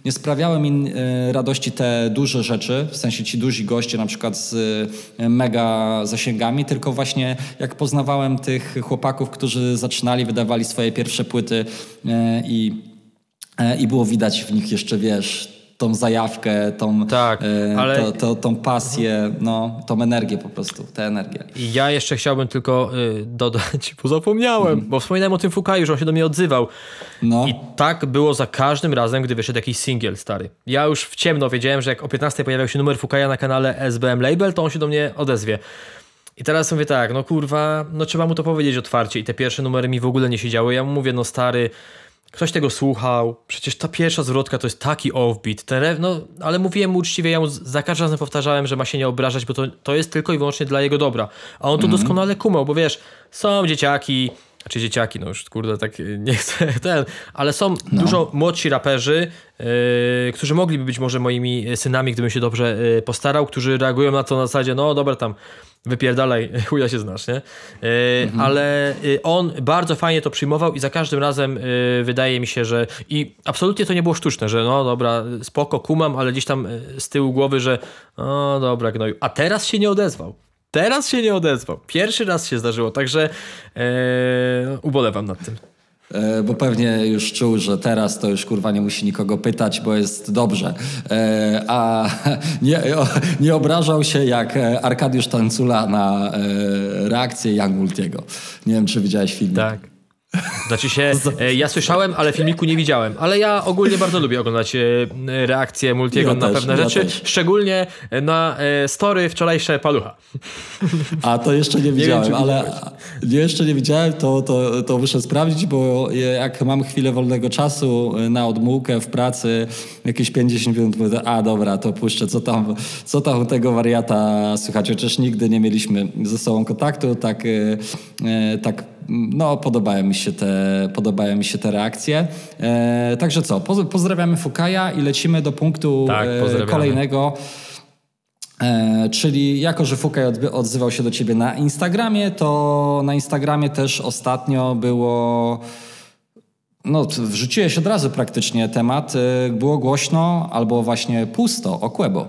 nie sprawiały mi radości te duże rzeczy, w sensie ci duzi goście na przykład z mega zasięgami, tylko właśnie jak poznawałem tych chłopaków, którzy zaczynali, wydawali swoje pierwsze płyty i, i było widać w nich jeszcze, wiesz, tą zajawkę, tą, tak, e, ale... to, to, tą pasję, no, tą energię po prostu, tę energię. I ja jeszcze chciałbym tylko y, dodać, bo zapomniałem, mm. bo wspominałem o tym Fukaju, że on się do mnie odzywał. No. I tak było za każdym razem, gdy wyszedł jakiś singiel stary. Ja już w ciemno wiedziałem, że jak o 15 pojawiał się numer Fukaja na kanale SBM Label, to on się do mnie odezwie. I teraz mówię tak, no kurwa, no trzeba mu to powiedzieć otwarcie i te pierwsze numery mi w ogóle nie siedziały. Ja mu mówię, no stary, Ktoś tego słuchał, przecież ta pierwsza zwrotka to jest taki offbeat, te no, ale mówiłem mu uczciwie, ja mu za każdym razem powtarzałem, że ma się nie obrażać, bo to, to jest tylko i wyłącznie dla jego dobra. A on to mm -hmm. doskonale kumał, bo wiesz, są dzieciaki, czy dzieciaki, no już kurde, tak nie chcę ten, ale są no. dużo młodsi raperzy, yy, którzy mogliby być może moimi synami, gdybym się dobrze yy, postarał, którzy reagują na to na zasadzie, no dobra tam, wypierdalaj, chuja się znasz, nie? Yy, mhm. Ale on bardzo fajnie to przyjmował i za każdym razem wydaje mi się, że i absolutnie to nie było sztuczne, że no dobra, spoko, kumam, ale gdzieś tam z tyłu głowy, że no dobra, gnoju. A teraz się nie odezwał. Teraz się nie odezwał. Pierwszy raz się zdarzyło, także e, ubolewam nad tym. E, bo pewnie już czuł, że teraz to już kurwa nie musi nikogo pytać, bo jest dobrze. E, a nie, nie obrażał się jak Arkadiusz Tancula na reakcję Young Multiego. Nie wiem, czy widziałeś film. Tak. Znaczy się, e, ja słyszałem, ale filmiku nie widziałem. Ale ja ogólnie bardzo lubię oglądać e, reakcje Multiego ja na też, pewne ja rzeczy. Też. Szczególnie na e, story wczorajsze palucha. A to jeszcze nie widziałem, nie wiem, ale jeszcze nie widziałem, to, to, to muszę sprawdzić, bo jak mam chwilę wolnego czasu na odmułkę w pracy, jakieś 50 minut, mówię, a dobra, to puszczę, co tam, co tam tego wariata słychać. Chociaż nigdy nie mieliśmy ze sobą kontaktu, tak, tak no, podobają mi się te, podobają mi się te reakcje. E, także co, pozdrawiamy Fukaja i lecimy do punktu tak, e, kolejnego. E, czyli jako, że Fukaj odzywał się do ciebie na Instagramie, to na Instagramie też ostatnio było... No, wrzuciłeś od razu praktycznie temat. E, było głośno albo właśnie pusto o Quebo.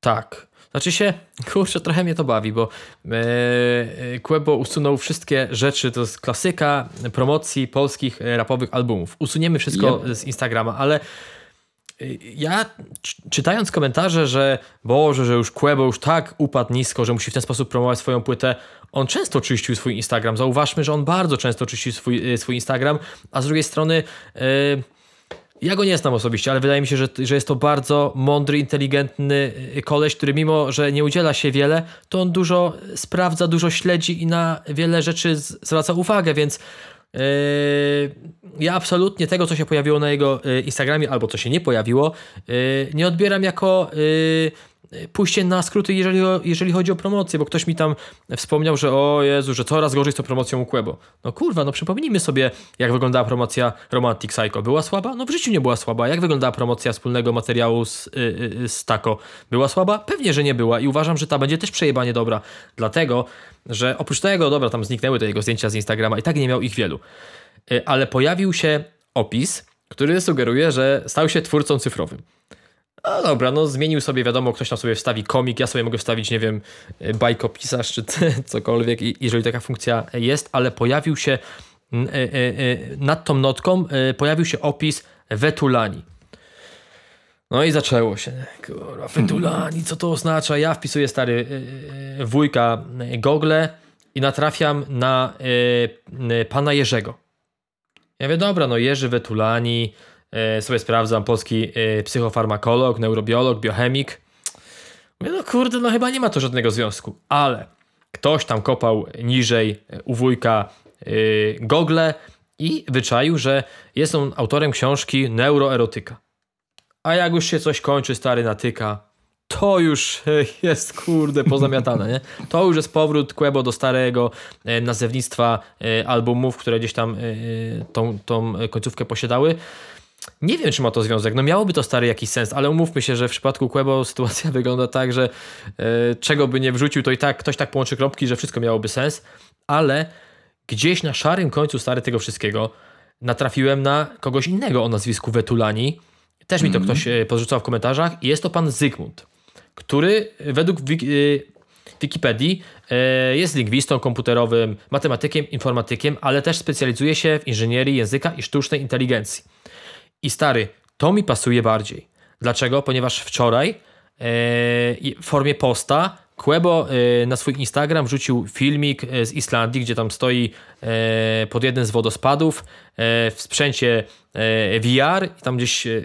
Tak. Znaczy się, kurczę, trochę mnie to bawi, bo e, Quebo usunął wszystkie rzeczy, to jest klasyka promocji polskich e, rapowych albumów. Usuniemy wszystko yep. z Instagrama, ale ja czytając komentarze, że Boże, że już Quebo już tak upadł nisko, że musi w ten sposób promować swoją płytę, on często czyścił swój Instagram. Zauważmy, że on bardzo często czyścił swój, swój Instagram, a z drugiej strony ja go nie znam osobiście, ale wydaje mi się, że, że jest to bardzo mądry, inteligentny y, koleś, który mimo, że nie udziela się wiele, to on dużo sprawdza, dużo śledzi i na wiele rzeczy zwraca uwagę, więc yy, ja absolutnie tego, co się pojawiło na jego y, Instagramie albo co się nie pojawiło, yy, nie odbieram jako yy, pójście na skróty, jeżeli, jeżeli chodzi o promocję, bo ktoś mi tam wspomniał, że o Jezu, że coraz gorzej z tą promocją u Quebo. No kurwa, no przypomnijmy sobie, jak wyglądała promocja Romantic Psycho. Była słaba? No w życiu nie była słaba. Jak wyglądała promocja wspólnego materiału z, yy, z Taco? Była słaba? Pewnie, że nie była i uważam, że ta będzie też przejebanie dobra, dlatego, że oprócz tego, dobra, tam zniknęły te jego zdjęcia z Instagrama i tak nie miał ich wielu. Ale pojawił się opis, który sugeruje, że stał się twórcą cyfrowym. A dobra, no zmienił sobie, wiadomo, ktoś tam sobie wstawi komik, ja sobie mogę wstawić, nie wiem, bajkopisarz czy cokolwiek, jeżeli taka funkcja jest, ale pojawił się nad tą notką, pojawił się opis Wetulani. No i zaczęło się. Kurwa, Fetulani, co to oznacza? Ja wpisuję stary wujka Google i natrafiam na pana Jerzego. Ja mówię, dobra, no Jerzy Wetulani, sobie sprawdzam, polski psychofarmakolog, neurobiolog, biochemik. Mówię, no kurde, no chyba nie ma to żadnego związku, ale ktoś tam kopał niżej u wujka Google i wyczaił, że jest on autorem książki Neuroerotyka. A jak już się coś kończy, stary natyka, to już jest kurde pozamiatane, nie? To już jest powrót Quebo do starego e, nazewnictwa e, albumów, które gdzieś tam e, tą, tą końcówkę posiadały. Nie wiem, czy ma to związek. No miałoby to stary jakiś sens, ale umówmy się, że w przypadku Quebo sytuacja wygląda tak, że czego by nie wrzucił, to i tak ktoś tak połączy kropki, że wszystko miałoby sens, ale gdzieś na szarym końcu stary tego wszystkiego natrafiłem na kogoś innego o nazwisku Wetulani, też mi to mm. ktoś e, podrzucał w komentarzach. Jest to pan Zygmunt, który według e, Wikipedii e, jest lingwistą komputerowym, matematykiem, informatykiem, ale też specjalizuje się w inżynierii języka i sztucznej inteligencji. I stary, to mi pasuje bardziej. Dlaczego? Ponieważ wczoraj w formie posta Quebo na swój Instagram wrzucił filmik z Islandii, gdzie tam stoi pod jednym z wodospadów w sprzęcie E, VR i tam gdzieś e,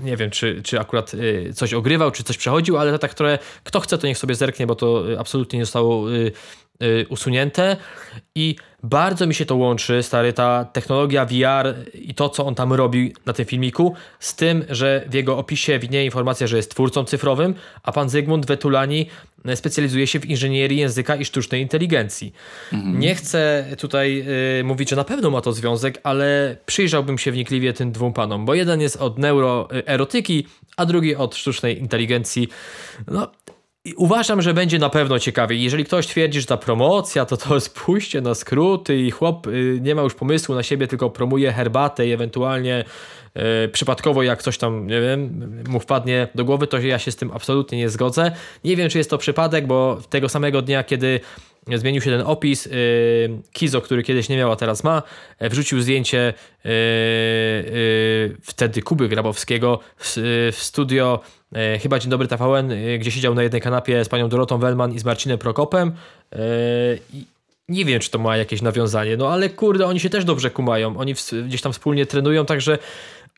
nie wiem, czy, czy akurat e, coś ogrywał, czy coś przechodził, ale to tak trochę, kto chce, to niech sobie zerknie, bo to absolutnie nie zostało usunięte i bardzo mi się to łączy, stary, ta technologia VR i to, co on tam robi na tym filmiku, z tym, że w jego opisie widnieje informacja, że jest twórcą cyfrowym, a pan Zygmunt Wetulani specjalizuje się w inżynierii języka i sztucznej inteligencji. Mhm. Nie chcę tutaj y, mówić, że na pewno ma to związek, ale przyjrzałbym się wnikliwie tym dwóm panom, bo jeden jest od neuroerotyki, a drugi od sztucznej inteligencji. No, Uważam, że będzie na pewno ciekawie. Jeżeli ktoś twierdzi, że ta promocja to to jest pójście na skróty i chłop y, nie ma już pomysłu na siebie, tylko promuje herbatę i ewentualnie y, przypadkowo jak coś tam, nie wiem, mu wpadnie do głowy, to ja się z tym absolutnie nie zgodzę. Nie wiem, czy jest to przypadek, bo tego samego dnia, kiedy zmienił się ten opis. Y, Kizo, który kiedyś nie miał, a teraz ma, e, wrzucił zdjęcie wtedy Kuby Grabowskiego w studio chyba Dzień Dobry TVN, gdzie siedział na jednej kanapie z panią Dorotą Wellman i z Marcinem Prokopem. E, nie wiem, czy to ma jakieś nawiązanie, no ale kurde, oni się też dobrze kumają. Oni gdzieś tam wspólnie trenują, także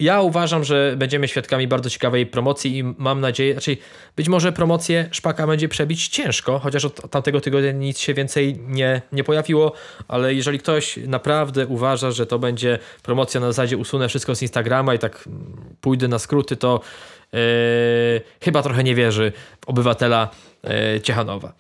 ja uważam, że będziemy świadkami bardzo ciekawej promocji i mam nadzieję, znaczy być może promocję Szpaka będzie przebić ciężko, chociaż od tamtego tygodnia nic się więcej nie, nie pojawiło, ale jeżeli ktoś naprawdę uważa, że to będzie promocja na zasadzie usunę wszystko z Instagrama i tak pójdę na skróty, to chyba trochę nie wierzy w obywatela yy, Ciechanowa.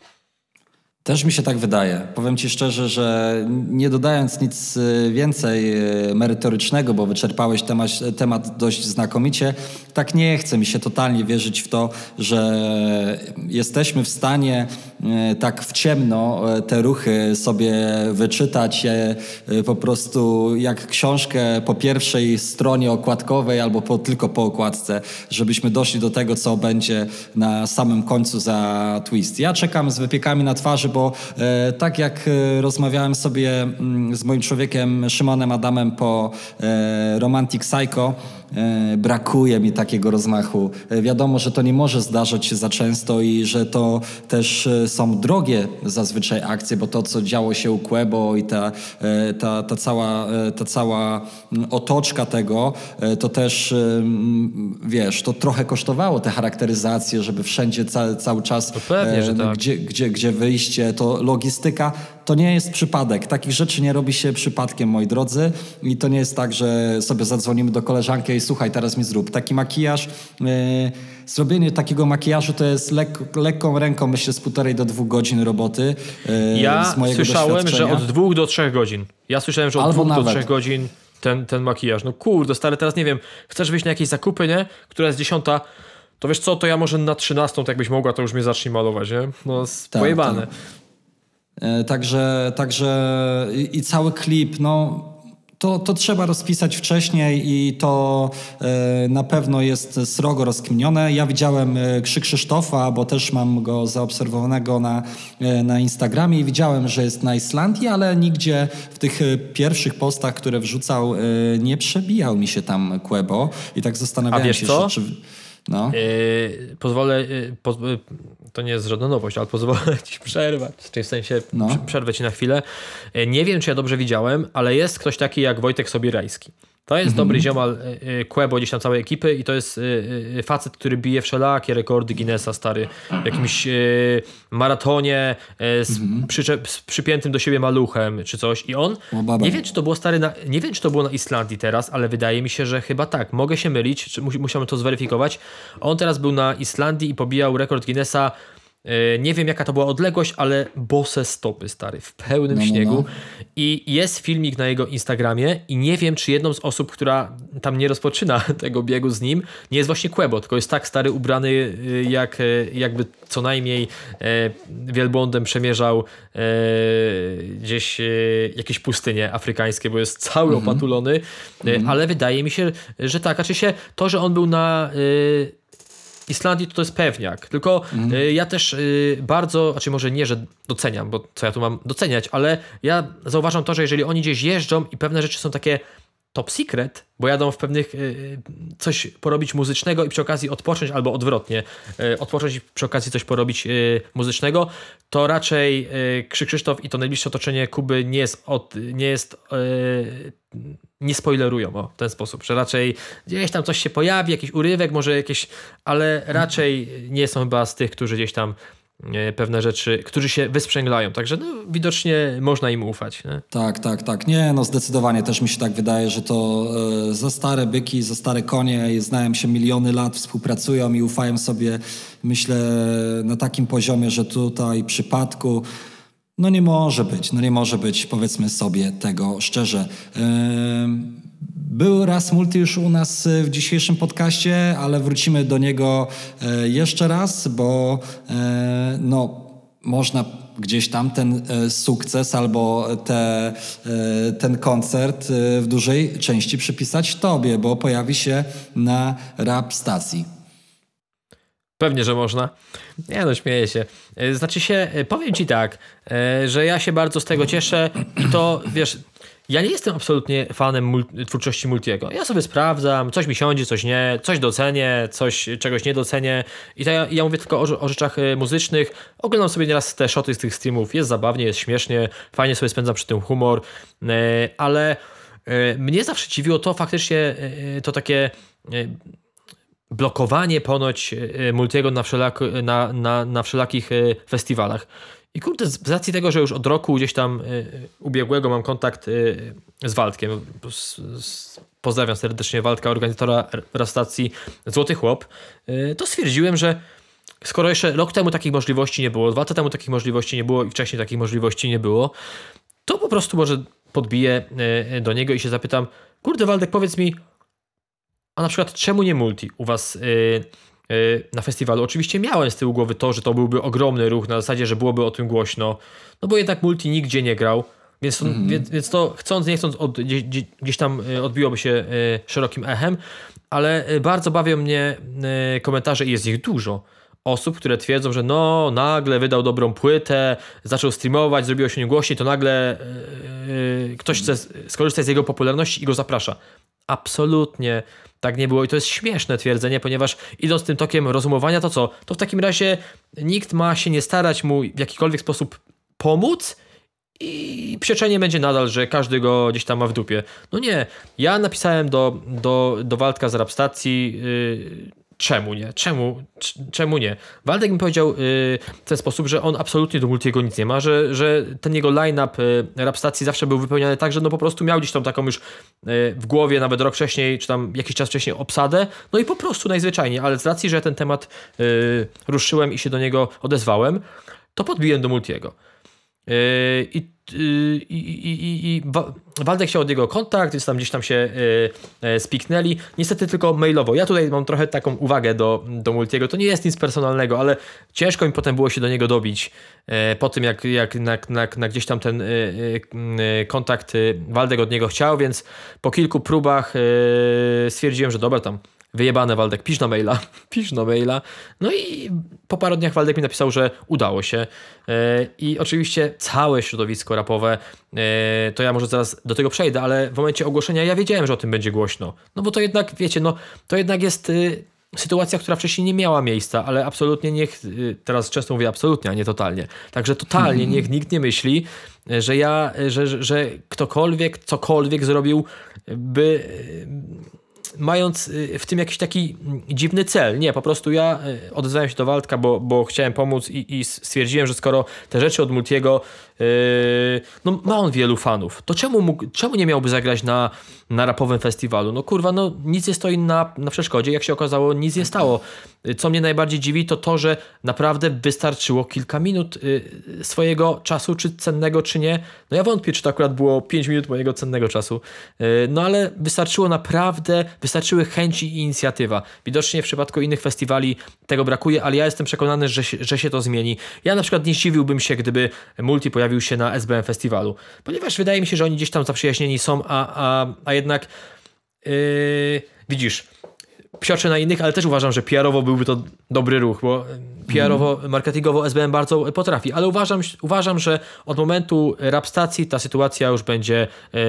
Też mi się tak wydaje. Powiem Ci szczerze, że nie dodając nic y, więcej y, merytorycznego, bo wyczerpałeś temat, temat dość znakomicie, tak nie chce mi się totalnie wierzyć w to, że jesteśmy w stanie y, tak w ciemno te ruchy sobie wyczytać po prostu jak książkę po pierwszej stronie okładkowej albo po, tylko po okładce, żebyśmy doszli do tego, co będzie na samym końcu za twist. Ja czekam z wypiekami na twarzy, bo e, tak jak e, rozmawiałem sobie mm, z moim człowiekiem Szymonem Adamem po e, Romantic Psycho, brakuje mi takiego rozmachu. E, wiadomo, że to nie może zdarzać się za często i że to też e, są drogie zazwyczaj akcje, bo to, co działo się u Quebo i ta, ta, ta, cała, ta cała otoczka tego, to też, wiesz, to trochę kosztowało te charakteryzacje, żeby wszędzie ca, cały czas, pewnie, że tak. gdzie, gdzie, gdzie wyjście, to logistyka to nie jest przypadek. Takich rzeczy nie robi się przypadkiem, moi drodzy. I to nie jest tak, że sobie zadzwonimy do koleżanki i słuchaj, teraz mi zrób. Taki makijaż, yy, zrobienie takiego makijażu to jest lek, lekką ręką, myślę, z półtorej do dwóch godzin roboty. Yy, ja słyszałem, że od dwóch do trzech godzin. Ja słyszałem, że od Albo dwóch nawet. do trzech godzin ten, ten makijaż. No kurde, stary, teraz nie wiem, chcesz wyjść na jakieś zakupy, nie? Która jest dziesiąta, to wiesz co, to ja może na trzynastą, tak jakbyś mogła, to już mnie zacznij malować, nie? No, tak, pojebane. Tak. E, także, także i, i cały klip, no to, to trzeba rozpisać wcześniej i to e, na pewno jest srogo rozkminione. Ja widziałem e, Krzyk Krzysztofa, bo też mam go zaobserwowanego na, e, na Instagramie i widziałem, że jest na Islandii, ale nigdzie w tych pierwszych postach, które wrzucał, nie przebijał mi się tam Quebo i tak zastanawiałem się, co? czy... No. Yy, pozwolę, yy, poz, yy, to nie jest żadna nowość, ale pozwolę ci przerwać, w sensie no. przerwę ci na chwilę. Nie wiem, czy ja dobrze widziałem, ale jest ktoś taki jak Wojtek Sobierajski. To jest dobry ziomal Quebo gdzieś tam całej ekipy i to jest facet, który bije wszelakie rekordy Guinnessa stary. W jakimś maratonie z, mhm. przyczep, z przypiętym do siebie maluchem czy coś i on, nie wiem czy to było stary, na, nie wiem czy to było na Islandii teraz, ale wydaje mi się, że chyba tak. Mogę się mylić, czy musiałem to zweryfikować. On teraz był na Islandii i pobijał rekord Guinnessa E, nie wiem jaka to była odległość, ale bose stopy stary, w pełnym no, no, śniegu. No. I jest filmik na jego Instagramie i nie wiem, czy jedną z osób, która tam nie rozpoczyna tego biegu z nim, nie jest właśnie Quebo, tylko jest tak stary ubrany, y, jak y, jakby co najmniej e, wielbłądem przemierzał e, gdzieś e, jakieś pustynie afrykańskie, bo jest cały mhm. opatulony, mhm. ale wydaje mi się, że tak, znaczy się to, że on był na Islandii to, to jest pewniak. Tylko mm. y, ja też y, bardzo, znaczy może nie, że doceniam, bo co ja tu mam doceniać, ale ja zauważam to, że jeżeli oni gdzieś jeżdżą i pewne rzeczy są takie top secret, bo jadą w pewnych y, coś porobić muzycznego i przy okazji odpocząć, albo odwrotnie, y, odpocząć i przy okazji coś porobić y, muzycznego, to raczej Krzyk Krzysztof i to najbliższe otoczenie Kuby nie jest, od, nie jest nie spoilerują o, w ten sposób, że raczej gdzieś tam coś się pojawi, jakiś urywek, może jakieś, ale raczej nie są chyba z tych, którzy gdzieś tam e, pewne rzeczy, którzy się wysprzęglają. Także no, widocznie można im ufać. Nie? Tak, tak, tak. Nie, no zdecydowanie też mi się tak wydaje, że to e, za stare byki, za stare konie, znają się miliony lat, współpracują i ufają sobie, myślę, na takim poziomie, że tutaj przypadku no nie może być, no nie może być, powiedzmy sobie tego szczerze. Był raz multi już u nas w dzisiejszym podcaście, ale wrócimy do niego e, jeszcze raz, bo e, no, można gdzieś tam ten e, sukces albo te, ten koncert w dużej części przypisać tobie, bo pojawi się na rap stacji. Pewnie, że można. Nie no, śmieję się. E, znaczy się, e, powiem ci tak, e, że ja się bardzo z tego cieszę i to, wiesz, ja nie jestem absolutnie fanem mul twórczości Multiego. Ja sobie sprawdzam, coś mi siądzie, coś nie, coś docenię, coś, czegoś nie docenię i ja, ja mówię tylko o, o, rzeczach muzycznych. Oglądam sobie nieraz te shoty z tych streamów, jest zabawnie, jest śmiesznie, fajnie sobie spędzam przy tym humor, ale mnie zawsze dziwiło to faktycznie to takie blokowanie ponoć e, Multiego na, wszelak, na, na, na wszelakich e, festiwalach. I kurde, z racji tego, że już od roku gdzieś tam e, ubiegłego mam kontakt z Waldkiem, pozdrawiam serdecznie Waldka, organizatora stacji Złoty Chłop, to stwierdziłem, że skoro jeszcze rok temu takich możliwości nie było, dwa lata temu takich możliwości nie było i wcześniej takich możliwości nie było, to po prostu może podbiję do niego i się zapytam, kurde Waldek, powiedz mi, a na przykład czemu nie multi u was yy, yy, na festiwalu? Oczywiście miałem z tyłu głowy to, że to byłby ogromny ruch na zasadzie, że byłoby o tym głośno, no bo jednak multi nigdzie nie grał. Więc to, mm. więc, więc, to chcąc, nie chcąc, od, gdzieś, gdzieś tam y, odbiłoby się y, szerokim echem, ale y, bardzo bawią mnie komentarze i jest ich dużo osób, które twierdzą, że no, nagle wydał dobrą płytę, zaczął streamować, zrobiło się głośniej, to nagle yy, ktoś chce skorzystać z jego popularności i go zaprasza. Absolutnie tak nie było i to jest śmieszne twierdzenie, ponieważ idąc tym tokiem rozumowania, to co? To w takim razie nikt ma się nie starać mu w jakikolwiek sposób pomóc i pieczenie będzie nadal, że każdy go gdzieś tam ma w dupie. No nie, ja napisałem do, do, do Waldka z Rapstacji yy, czemu nie? Czemu, czemu nie? Waldek mi powiedział yy, w ten sposób, że on absolutnie do Multiego nic nie ma, że, że ten jego line-up yy, rap stacji zawsze był wypełniany tak, że no po prostu miał gdzieś tam taką już yy, w głowie nawet rok wcześniej, czy tam jakiś czas wcześniej obsadę, no i po prostu najzwyczajniej, ale z racji, że ten temat yy, ruszyłem i się do niego odezwałem, to podbiłem do Multiego. I i, i, i, i Waldek chciał od niego kontakt, więc tam gdzieś tam się y, y, spiknęli. Niestety tylko mailowo. Ja tutaj mam trochę taką uwagę do, do Multiego. To nie jest nic personalnego, ale ciężko mi potem było się do niego dobić y, po tym, jak, jak na, na, na gdzieś tam ten kontakt Waldek od niego chciał, więc po kilku próbach stwierdziłem, że dobra, tam wyjebane Waldek, pisz na maila, pisz na maila. No i po paru dniach Waldek mi napisał, że udało się. E, I oczywiście całe środowisko rapowe, e, to ja może zaraz do tego przejdę, ale w momencie ogłoszenia ja wiedziałem, że o tym będzie głośno. No bo to jednak, wiecie, no to jednak jest y, sytuacja, która wcześniej nie miała miejsca, ale absolutnie niech, y, teraz często mówię absolutnie, a nie totalnie. Także totalnie niech nikt nie myśli, że ja, że, że ktokolwiek, cokolwiek zrobił, by mając y, w tym jakiś taki dziwny cel. Nie, po prostu ja y, odezwałem się do Waldka, bo, bo chciałem pomóc i, i stwierdziłem, że skoro te rzeczy od Multiego Yy, no ma on wielu fanów. To czemu, mógł, czemu nie miałby zagrać na, na rapowym festiwalu? No kurwa, no nic nie stoi na, na przeszkodzie. Jak się okazało, nic nie stało. Co mnie najbardziej dziwi, to to, że naprawdę wystarczyło kilka minut yy, swojego czasu, czy cennego, czy nie. No ja wątpię, czy to akurat było 5 minut mojego cennego czasu. No ale wystarczyło naprawdę, wystarczyły chęci i inicjatywa. Widocznie w przypadku innych festiwali tego brakuje, ale ja jestem przekonany, że, że się to zmieni. Ja na przykład nie zdziwiłbym się, gdyby multi pojawił się na SBM Festiwalu. Ponieważ wydaje mi się, że oni gdzieś tam zaprzyjaźnieni są, a, a, a jednak yy, widzisz, psioczę na innych, ale też uważam, że PR-owo byłby to dobry ruch, bo PR-owo, marketingowo SBM bardzo potrafi, ale uważam, uważam że od momentu rap stacji ta sytuacja już będzie yy,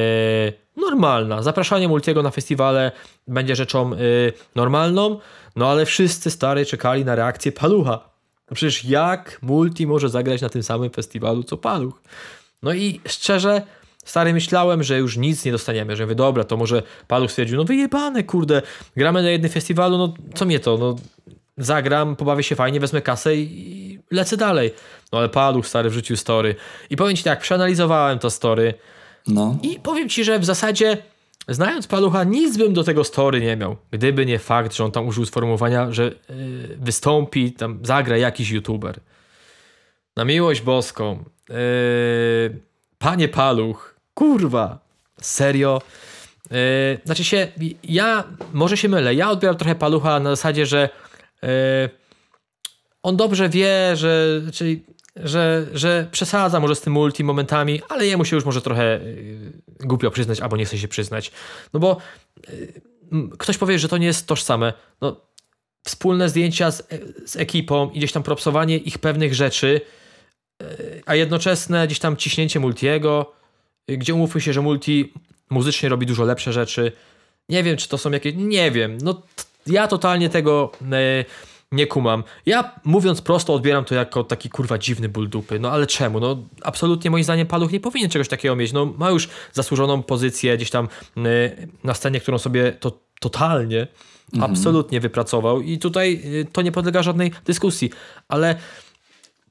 normalna. Zapraszanie Multiego na festiwale będzie rzeczą yy, normalną, no ale wszyscy stary czekali na reakcję Palucha. No przecież jak Multi może zagrać na tym samym festiwalu co Paluch? No i szczerze, stary, myślałem, że już nic nie dostaniemy, że mówię, dobra, to może Paluch stwierdził, no wyjebane, kurde, gramy na jednym festiwalu, no co mnie to, no zagram, pobawię się fajnie, wezmę kasę i lecę dalej. No ale Paluch, stary, wrzucił story. I powiem ci tak, przeanalizowałem to story no. i powiem ci, że w zasadzie Znając Palucha, nic bym do tego story nie miał, gdyby nie fakt, że on tam użył sformułowania, że yy, wystąpi, tam zagra jakiś youtuber. Na miłość boską. Yy, panie Paluch, kurwa, serio. Yy, znaczy się, ja może się mylę, ja odbieram trochę Palucha na zasadzie, że yy, on dobrze wie, że czyli że, że przesadza może z tym multi momentami, ale jemu się już może trochę y, głupio przyznać, albo nie chce się przyznać. No bo ktoś powie, że to nie jest tożsame. No, wspólne zdjęcia z, z ekipą i gdzieś tam propsowanie ich pewnych rzeczy, a jednoczesne gdzieś tam ciśnięcie multiego, gdzie umówmy się, że multi muzycznie robi dużo lepsze rzeczy. Nie wiem, czy to są jakieś... Nie wiem. No, ja totalnie tego nie kumam. Ja mówiąc prosto odbieram to jako taki kurwa dziwny ból dupy. No ale czemu? No absolutnie moim zdaniem Paluch nie powinien czegoś takiego mieć. No ma już zasłużoną pozycję gdzieś tam y, na scenie, którą sobie to totalnie, mhm. absolutnie wypracował i tutaj y, to nie podlega żadnej dyskusji. Ale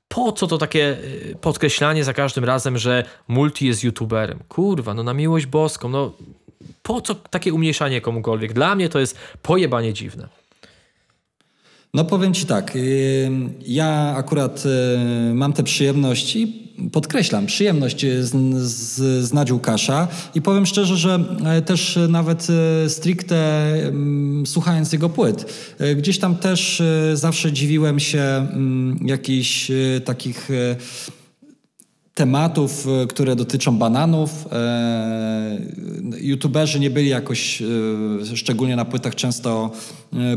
po co to takie y, podkreślanie za każdym razem, że multi jest youtuberem? Kurwa, no na miłość boską, no po co takie umniejszanie komukolwiek? Dla mnie to jest pojebanie dziwne. No powiem Ci tak, y, ja akurat y, mam tę przyjemność i podkreślam, przyjemność z, z, znać Łukasza. I powiem szczerze, że e, też nawet stricte mm, słuchając jego płyt, e, gdzieś tam też zawsze dziwiłem się mm, jakichś takich tematów, e, które dotyczą bananów. E, YouTuberzy nie byli jakoś e, szczególnie na płytach często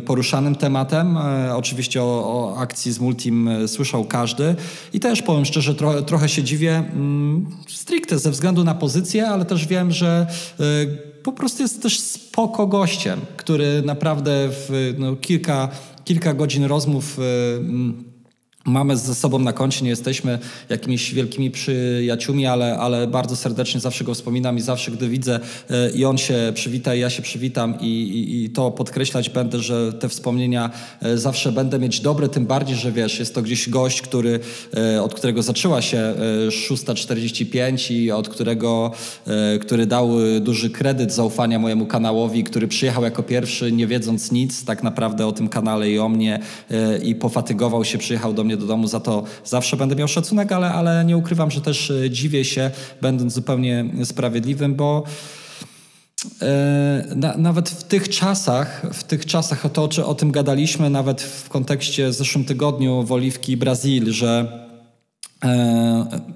poruszanym tematem. Oczywiście o, o akcji z Multim słyszał każdy i też powiem szczerze, tro, trochę się dziwię mm, stricte ze względu na pozycję, ale też wiem, że po prostu jest też spoko gościem, który naprawdę w no, kilka, kilka godzin rozmów mamy ze sobą na koncie, nie jesteśmy jakimiś wielkimi przyjaciółmi, ale, ale bardzo serdecznie zawsze go wspominam i zawsze, gdy widzę e, i on się przywita i ja się przywitam i, i, i to podkreślać będę, że te wspomnienia e, zawsze będę mieć dobre, tym bardziej, że wiesz, jest to gdzieś gość, który, e, od którego zaczęła się 6.45 i od którego, który dał duży kredyt zaufania mojemu kanałowi, który przyjechał jako pierwszy, nie wiedząc nic tak naprawdę o tym kanale i o mnie i pofatygował się, przyjechał do mnie do domu, za to zawsze będę miał szacunek, ale, ale nie ukrywam, że też dziwię się, będąc zupełnie sprawiedliwym, bo na, nawet w tych czasach, w tych czasach, o, to, o tym gadaliśmy nawet w kontekście w zeszłym tygodniu w Oliwki Brazil, że E,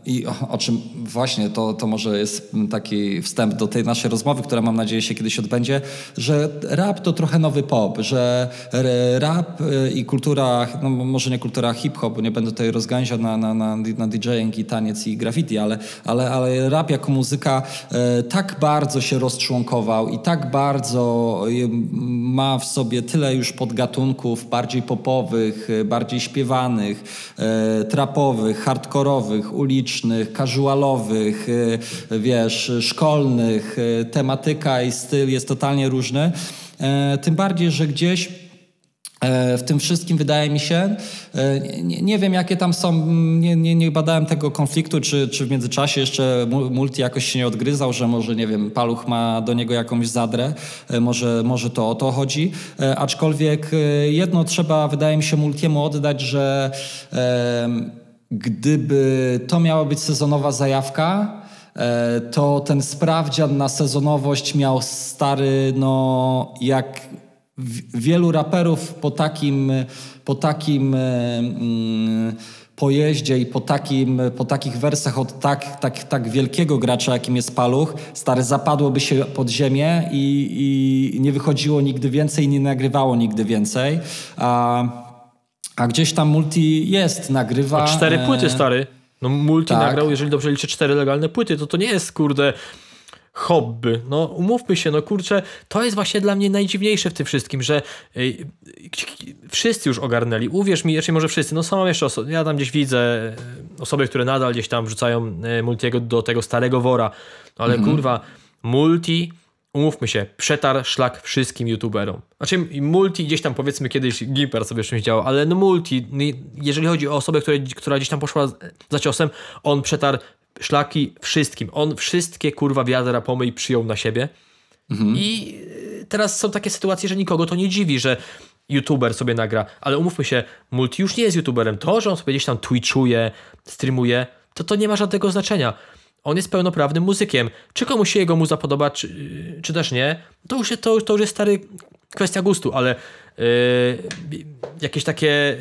I o, o, czym właśnie to, to może jest taki wstęp do tej naszej rozmowy, która mam nadzieję się kiedyś odbędzie, że rap to trochę nowy pop, że rap e, i kultura, no może nie kultura hip-hop, bo nie będę tutaj rozgałęział na, na, na, na DJing i taniec i graffiti, ale, ale, ale rap jako muzyka e, tak bardzo się rozczłonkował i tak bardzo ma w sobie tyle już podgatunków bardziej popowych, bardziej śpiewanych, trapowych, hardcore hardkorowych, ulicznych, casualowych, y, wiesz, szkolnych, y, tematyka i styl jest totalnie różny. E, tym bardziej, że gdzieś e, w tym wszystkim wydaje mi się, e, nie, nie, wiem jakie tam są, nie, nie, nie badałem tego konfliktu, czy, czy w międzyczasie jeszcze Multi jakoś się nie odgryzał, że może, nie wiem, Paluch ma do niego jakąś zadrę, może, może to o to chodzi. Aczkolwiek jedno trzeba, wydaje mi się, Multiemu oddać, że Gdyby to miała być sezonowa zajawka, e, to ten sprawdzian na sezonowość miał stary, no jak wielu raperów po takim, po takim e, mm, pojeździe i po, takim, po takich wersach od tak, tak, tak wielkiego gracza, jakim jest Paluch, stary zapadłoby się pod ziemię i, i nie wychodziło nigdy więcej, nie nagrywało nigdy więcej. A a gdzieś tam multi jest, nagrywa. A cztery e, płyty, stary. No multi tak. nagrał, jeżeli dobrze liczę, cztery legalne płyty, to to nie jest, kurde, hobby. No umówmy się, no kurczę, to jest właśnie dla mnie najdziwniejsze w tym wszystkim, że wszyscy już ogarnęli. Uwierz mi, jeszcze może wszyscy, no są jeszcze osoby, ja tam gdzieś widzę y, osoby, które nadal gdzieś tam wrzucają y, multiego do tego starego wora, no, ale mhm. kurwa, multi umówmy się, przetarł szlak wszystkim youtuberom. Znaczy multi gdzieś tam powiedzmy kiedyś Gimper sobie czymś działał, ale no multi, no jeżeli chodzi o osobę, która, która gdzieś tam poszła za ciosem, on przetarł szlaki wszystkim. On wszystkie kurwa wiadra pomyj przyjął na siebie. Mhm. I y, teraz są takie sytuacje, że nikogo to nie dziwi, że youtuber sobie nagra, ale umówmy się, multi już nie jest youtuberem. To, że on sobie gdzieś tam twitchuje, streamuje, to to nie ma żadnego znaczenia on jest pełnoprawnym muzykiem. Czy komuś się jego muza podoba, czy, czy też nie, to już, to, to już jest stary kwestia gustu, ale yy, jakieś takie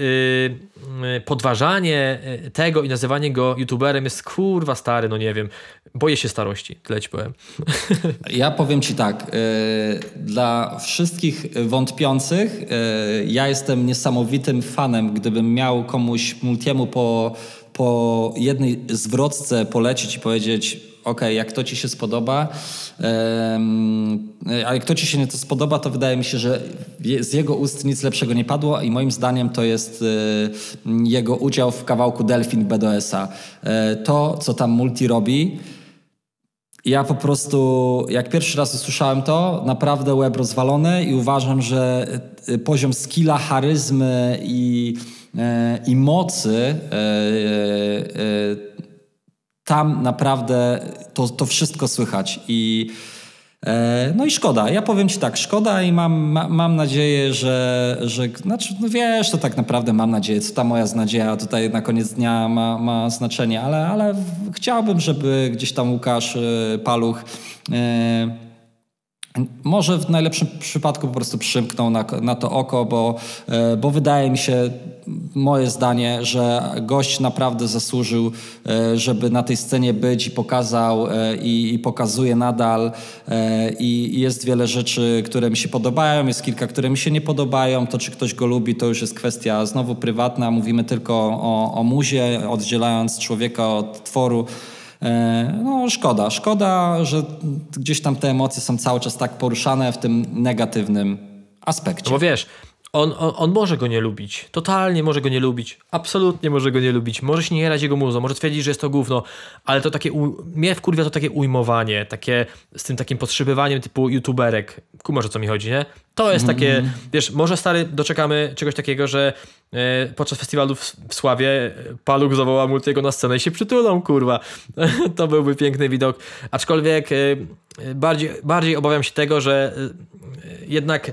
yy, podważanie y, tego i nazywanie go youtuberem jest kurwa stary, no nie wiem. Boję się starości, tyle ci powiem. Ja powiem ci tak, yy, dla wszystkich wątpiących, ja jestem niesamowitym fanem, gdybym miał komuś multiemu po po jednej zwrotce polecić i powiedzieć, ok, jak to ci się spodoba, a jak to ci się nie to spodoba, to wydaje mi się, że z jego ust nic lepszego nie padło i moim zdaniem to jest e, jego udział w kawałku Delfin BDS-a. E, to, co tam Multi robi, ja po prostu, jak pierwszy raz usłyszałem to, naprawdę łeb rozwalony i uważam, że e, poziom skilla, charyzmy i E, i mocy e, e, tam naprawdę to, to wszystko słychać i no i szkoda. Ja powiem Ci tak, szkoda i mam, ma, mam nadzieję, że, że znaczy, no wiesz, to tak naprawdę mam nadzieję, co ta moja nadzieja tutaj na koniec dnia ma, ma znaczenie, ale, ale chciałbym, żeby gdzieś tam Łukasz Paluch może w najlepszym przypadku po prostu przymknął na, na to oko, bo, e, bo wydaje mi się, moje zdanie, że gość naprawdę zasłużył, e, żeby na tej scenie być i pokazał e, i, i pokazuje nadal. I, jest wiele rzeczy, które mi się podobają, jest kilka, które mi się nie podobają. To, czy ktoś go lubi, to już jest kwestia znowu prywatna. Mówimy tylko o, o muzie, oddzielając człowieka od tworu. E, no szkoda, szkoda, że gdzieś tam te emocje są cały czas tak poruszane w tym negatywnym aspekcie. No bo wiesz, on, on, on, może go nie lubić. Totalnie może go nie lubić. Absolutnie może go nie lubić. Może się nie jarać jego muzą, może twierdzić, że jest to gówno, ale to takie, u... mnie wkurwia to takie ujmowanie, takie z tym takim podszybywaniem typu youtuberek. Kumasz o co mi chodzi, nie? To jest takie, mm. wiesz, może stary doczekamy czegoś takiego, że e, podczas festiwalu w, w Sławie e, Paluch zawoła Multiego na scenę i się przytulą, kurwa. to byłby piękny widok. Aczkolwiek e, bardziej, bardziej obawiam się tego, że jednak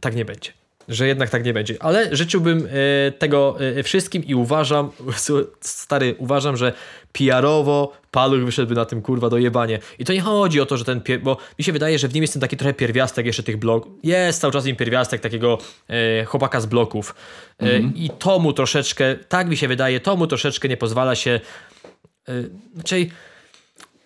tak nie będzie. Że jednak tak nie będzie. Ale życzyłbym e, tego e, wszystkim i uważam, stary, uważam, że PR-owo Paluch wyszedłby na tym kurwa do jebanie. I to nie chodzi o to, że ten, bo mi się wydaje, że w nim jest ten taki trochę pierwiastek jeszcze tych blok. Jest cały czas im pierwiastek takiego e, chłopaka z bloków. E, mhm. I to mu troszeczkę, tak mi się wydaje, to mu troszeczkę nie pozwala się, e, znaczy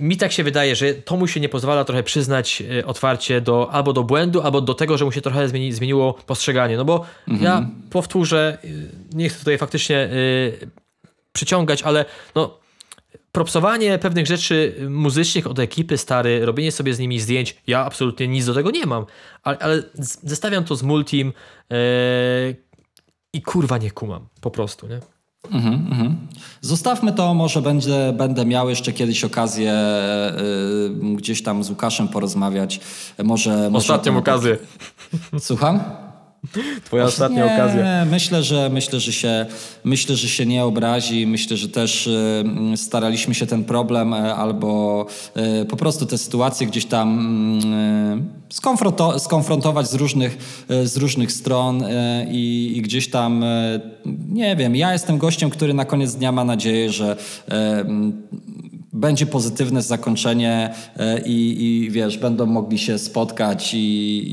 mi tak się wydaje, że to mu się nie pozwala trochę przyznać e, otwarcie do, albo do błędu, albo do tego, że mu się trochę zmieni, zmieniło postrzeganie. No bo mhm. ja powtórzę, e, nie chcę tutaj faktycznie y, przyciągać, ale no, propsowanie pewnych rzeczy muzycznych od ekipy stary, robienie sobie z nimi zdjęć, ja absolutnie nic do tego nie mam, ale, ale zestawiam to z multim yy, i kurwa nie kumam, po prostu, nie? Mhm, mhm. Zostawmy to, może będzie, będę miał jeszcze kiedyś okazję y, gdzieś tam z Łukaszem porozmawiać. Może, Ostatnią może okazję. Słucham? Twoja ostatnia nie, okazja. Myślę, że myślę, że się myślę, że się nie obrazi. Myślę, że też y, staraliśmy się ten problem y, albo y, po prostu te sytuacje gdzieś tam skonfrontować z różnych, z różnych stron i, i gdzieś tam nie wiem, ja jestem gościem, który na koniec dnia ma nadzieję, że będzie pozytywne zakończenie e, i, i wiesz, będą mogli się spotkać i,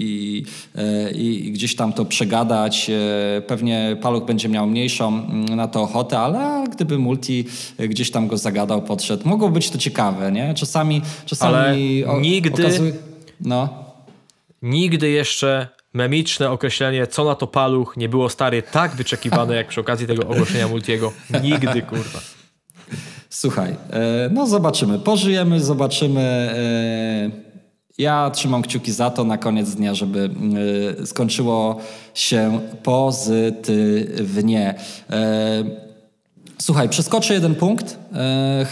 i, e, i, gdzieś tam to przegadać. E, pewnie Paluch będzie miał mniejszą mm, na to ochotę, ale gdyby Multi gdzieś tam go zagadał, podszedł, mogło być to ciekawe, nie? Czasami, czasami ale nigdy, okazuje... no. nigdy jeszcze memiczne określenie, co na to paluch, nie było stary tak wyczekiwane jak przy okazji tego ogłoszenia Multiego. Nigdy, kurwa. Słuchaj, e, no zobaczymy. Pożyjemy, zobaczymy. E, ja trzymam kciuki za to na koniec dnia, żeby e, skończyło się pozytywnie. Słuchaj, przeskoczę jeden punkt.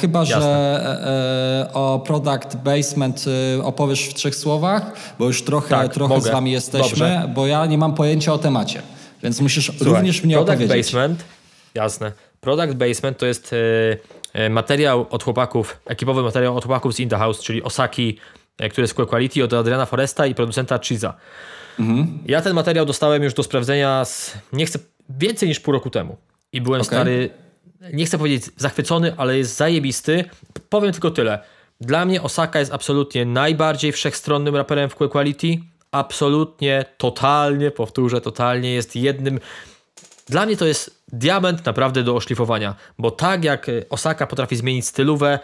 chyba, Jasne. że o Product Basement opowiesz w trzech słowach, bo już trochę, tak, trochę z wami jesteśmy, Dobrze. bo ja nie mam pojęcia o temacie. Więc musisz Słuchaj, również mnie Product opowiedzieć. Basement, jasne. Product Basement to jest materiał od chłopaków, ekipowy materiał od chłopaków z In The House, czyli Osaki, e, który jest Quality od Adriana Foresta i producenta Chiza. Mhm. Ja ten materiał dostałem już do sprawdzenia z, nie chcę, więcej niż pół roku temu. I byłem okay. stary, nie chcę powiedzieć zachwycony, ale jest zajebisty. Powiem tylko tyle. Dla mnie Osaka jest absolutnie najbardziej wszechstronnym raperem w Quality. Absolutnie, totalnie, powtórzę, totalnie jest jednym dla mnie to jest diament naprawdę do oszlifowania, bo tak jak e, Osaka potrafi zmienić stylówę,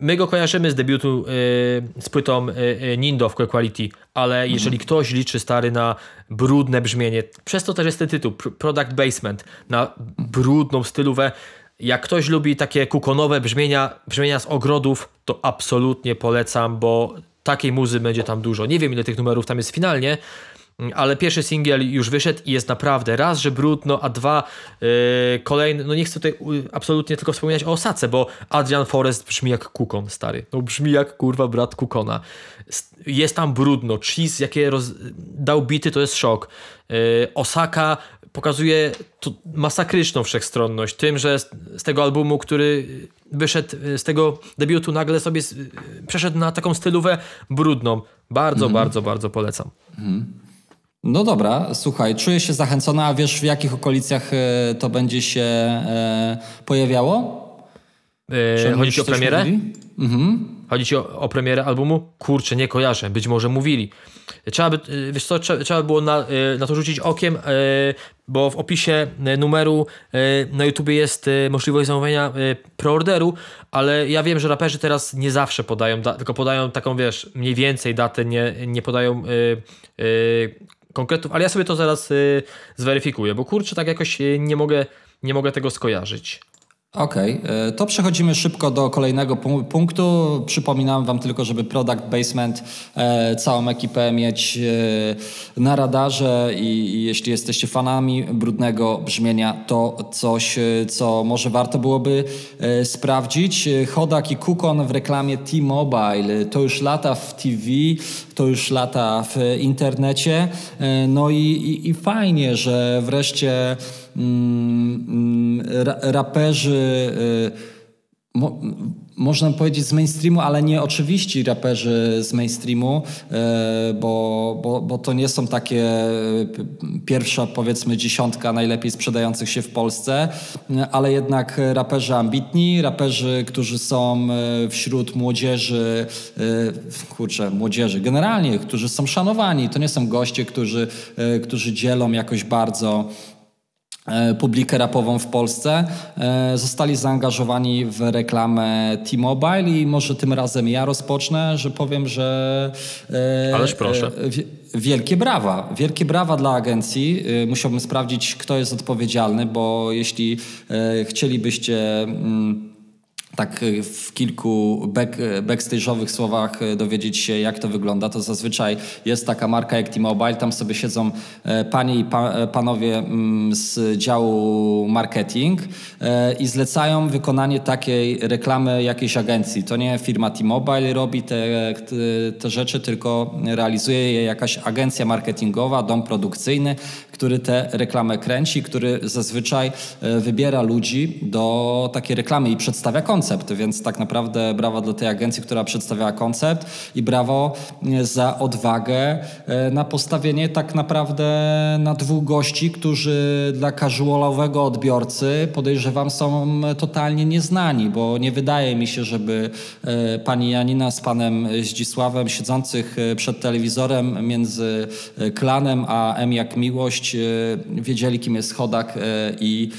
My go kojarzymy z debiutu yy, z płytą yy, Nindo w Quality, ale jeżeli ktoś liczy stary na brudne brzmienie, przez to też jest ten tytuł, Product Basement, na brudną stylówę, jak ktoś lubi takie kukonowe brzmienia, brzmienia z ogrodów, to absolutnie polecam, bo takiej muzy będzie tam dużo. Nie wiem ile tych numerów tam jest finalnie, ale pierwszy singiel już wyszedł i jest naprawdę raz, że brudno, a dwa yy, kolejny, no nie chcę tutaj absolutnie tylko wspominać o Osace, bo Adrian Forest brzmi jak Kukon, stary. No brzmi jak kurwa brat Kukona. Jest tam brudno, Cheese jakie roz... dał bity to jest szok. Yy, Osaka pokazuje masakryczną wszechstronność tym, że z, z, tego albumu, który wyszedł z tego debiutu nagle sobie przeszedł na taką stylówę brudną. Bardzo, mm. bardzo, bardzo polecam. Mm. No dobra, słuchaj, czuję się zachęcona, a wiesz w jakich okolicjach e, to będzie się e, pojawiało? Yy, chodzi ci o premierę? Mhm. Chodzi ci o, o, premierę albumu? Kurczę, nie kojarzę, być może mówili. Trzeba by, wiesz co, trzeba, trzeba było na, na to rzucić okiem, bo w opisie numeru na YouTube jest możliwość zamówienia preorderu, ale ja wiem, że raperzy teraz nie zawsze podają, tylko podają taką, wiesz, mniej więcej datę, nie, nie podają konkretów, ale ja sobie to zaraz y, zweryfikuję, bo kurczę, tak jakoś y, nie mogę, nie mogę tego skojarzyć. Okej, okay. to przechodzimy szybko do kolejnego punktu. Przypominam Wam tylko, żeby Product Basement, e, całą ekipę mieć e, na radarze i, jeśli jesteście fanami brudnego brzmienia, to coś, e, co może warto byłoby e, sprawdzić. Chodak i Kukon w reklamie T-Mobile. To już lata w TV, to już lata w internecie. E, no i, i, i fajnie, że wreszcie Mm, mm, raperzy y, można powiedzieć z mainstreamu, ale nie oczywiści raperzy z mainstreamu, e, bo, bo, bo to nie są takie e, pierwsza powiedzmy dziesiątka najlepiej sprzedających się w Polsce, ale jednak raperzy ambitni, raperzy, którzy są wśród młodzieży, kurczę, młodzieży generalnie, którzy są szanowani. To nie są goście, którzy, którzy dzielą jakoś bardzo publikę rapową w Polsce, e, zostali zaangażowani w reklamę T-Mobile i może tym razem ja rozpocznę, że powiem, że... E, Ależ proszę. Wielkie brawa. Wielkie brawa dla agencji. Musiałbym sprawdzić, kto jest odpowiedzialny, bo jeśli chcielibyście mm, tak y, w kilku back, backstage'owych słowach y, dowiedzieć się, jak to wygląda, to zazwyczaj jest taka marka jak T-Mobile, tam sobie siedzą panie i pa, panowie mm, z działu marketing i zlecają wykonanie takiej reklamy jakiejś agencji. To nie firma T-Mobile robi te, te rzeczy, tylko realizuje je jakaś agencja marketingowa, dom produkcyjny, który tę reklamę kręci, który zazwyczaj wybiera ludzi do takiej reklamy i przedstawia koncept koncept, więc tak naprawdę brawo dla tej agencji, która przedstawiała koncept i brawo e, za odwagę e, na postawienie tak naprawdę na dwóch gości, którzy dla casualowego odbiorcy podejrzewam są totalnie nieznani, bo nie wydaje mi się, żeby e, pani Janina z panem Zdzisławem siedzących przed telewizorem między klanem a M jak miłość wiedzieli kim jest Chodak i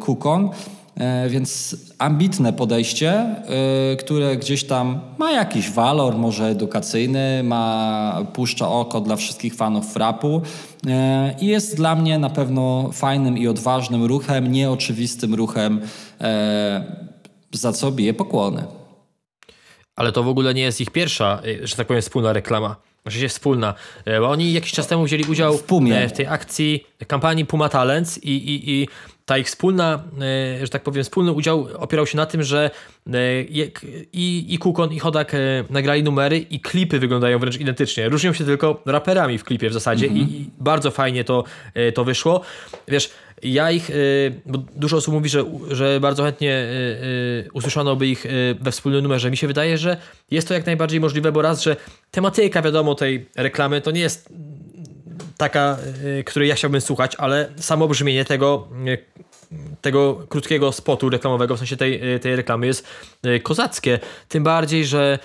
Kukon. E, więc ambitne podejście, e, które gdzieś tam ma jakiś walor, może edukacyjny, ma puszcza oko dla wszystkich fanów frapu e, i jest dla mnie na pewno fajnym i odważnym ruchem, nieoczywistym ruchem, za co biję pokłony. Ale to w ogóle nie jest ich pierwsza, że tak powiem, wspólna reklama. Oczywiście wspólna, bo oni jakiś czas temu wzięli udział w, w tej akcji kampanii Puma Talents i, i, i ta ich wspólna, e, że tak powiem, wspólny udział opierał się na tym, że e, i, i Kukon i Hodak e, nagrali numery i klipy wyglądają wręcz identycznie. Różnią się tylko raperami w klipie w zasadzie mm -hmm. i, i, bardzo fajnie to, to wyszło. Wiesz, ja ich, bo dużo osób mówi, że, że bardzo chętnie usłyszano by ich we wspólnym numerze. Mi się wydaje, że jest to jak najbardziej możliwe, bo raz, że tematyka, wiadomo, tej reklamy to nie jest taka, y, której ja chciałbym słuchać, ale samo brzmienie tego, y, tego krótkiego spotu reklamowego, w sensie tej, y, tej reklamy jest kozackie. Tym bardziej, że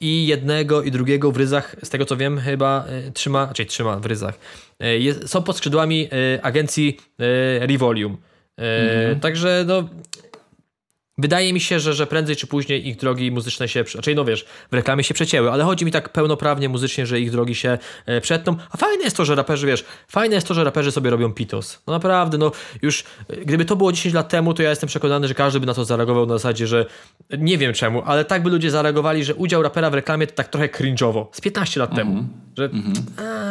i jednego i drugiego w ryzach, z tego co wiem, chyba trzyma, czyli trzyma w ryzach. Jest, są pod skrzydłami agencji Rivolium. Mhm. Także no, Wydaje mi się, że, że prędzej czy później ich drogi muzyczne się, znaczy no wiesz, w reklamie się przecięły, ale chodzi mi tak pełnoprawnie muzycznie, że ich drogi się e, przetną. A fajne jest to, że raperzy, wiesz, fajne jest to, że raperzy sobie robią pitos. No naprawdę, no już, e, gdyby to było 10 lat temu, to ja jestem przekonany, że każdy by na to zareagował na zasadzie, że nie wiem czemu, ale tak by ludzie zareagowali, że udział rapera w reklamie to tak trochę cringe'owo. Z 15 lat temu. Mhm. Że, mm -hmm. a,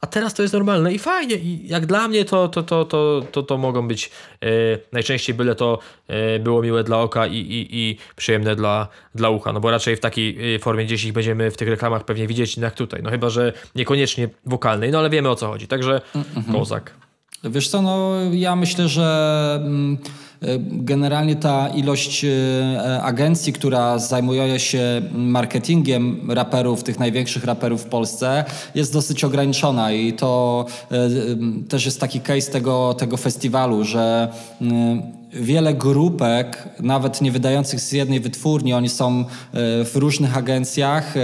a, teraz to jest normalne i fajnie. I jak dla mnie to, to, to, to, to, to mogą być e, najczęściej byle to e, było miłe dla oka i, i, i przyjemne dla, dla ucha. No bo raczej w takiej e, formie gdzieś ich będziemy w tych reklamach pewnie widzieć jak tutaj. No chyba, że niekoniecznie wokalnej, no ale wiemy o co chodzi. Także mm -hmm. kozak. Wiesz co, no ja myślę, że... Mm, Generalnie ta ilość e, agencji, która zajmuje się marketingiem raperów, tych największych raperów w Polsce, jest dosyć ograniczona i to e, też jest taki case tego, tego festiwalu, że wiele grupek, nawet nie wydających z jednej wytwórni, oni są e, w różnych agencjach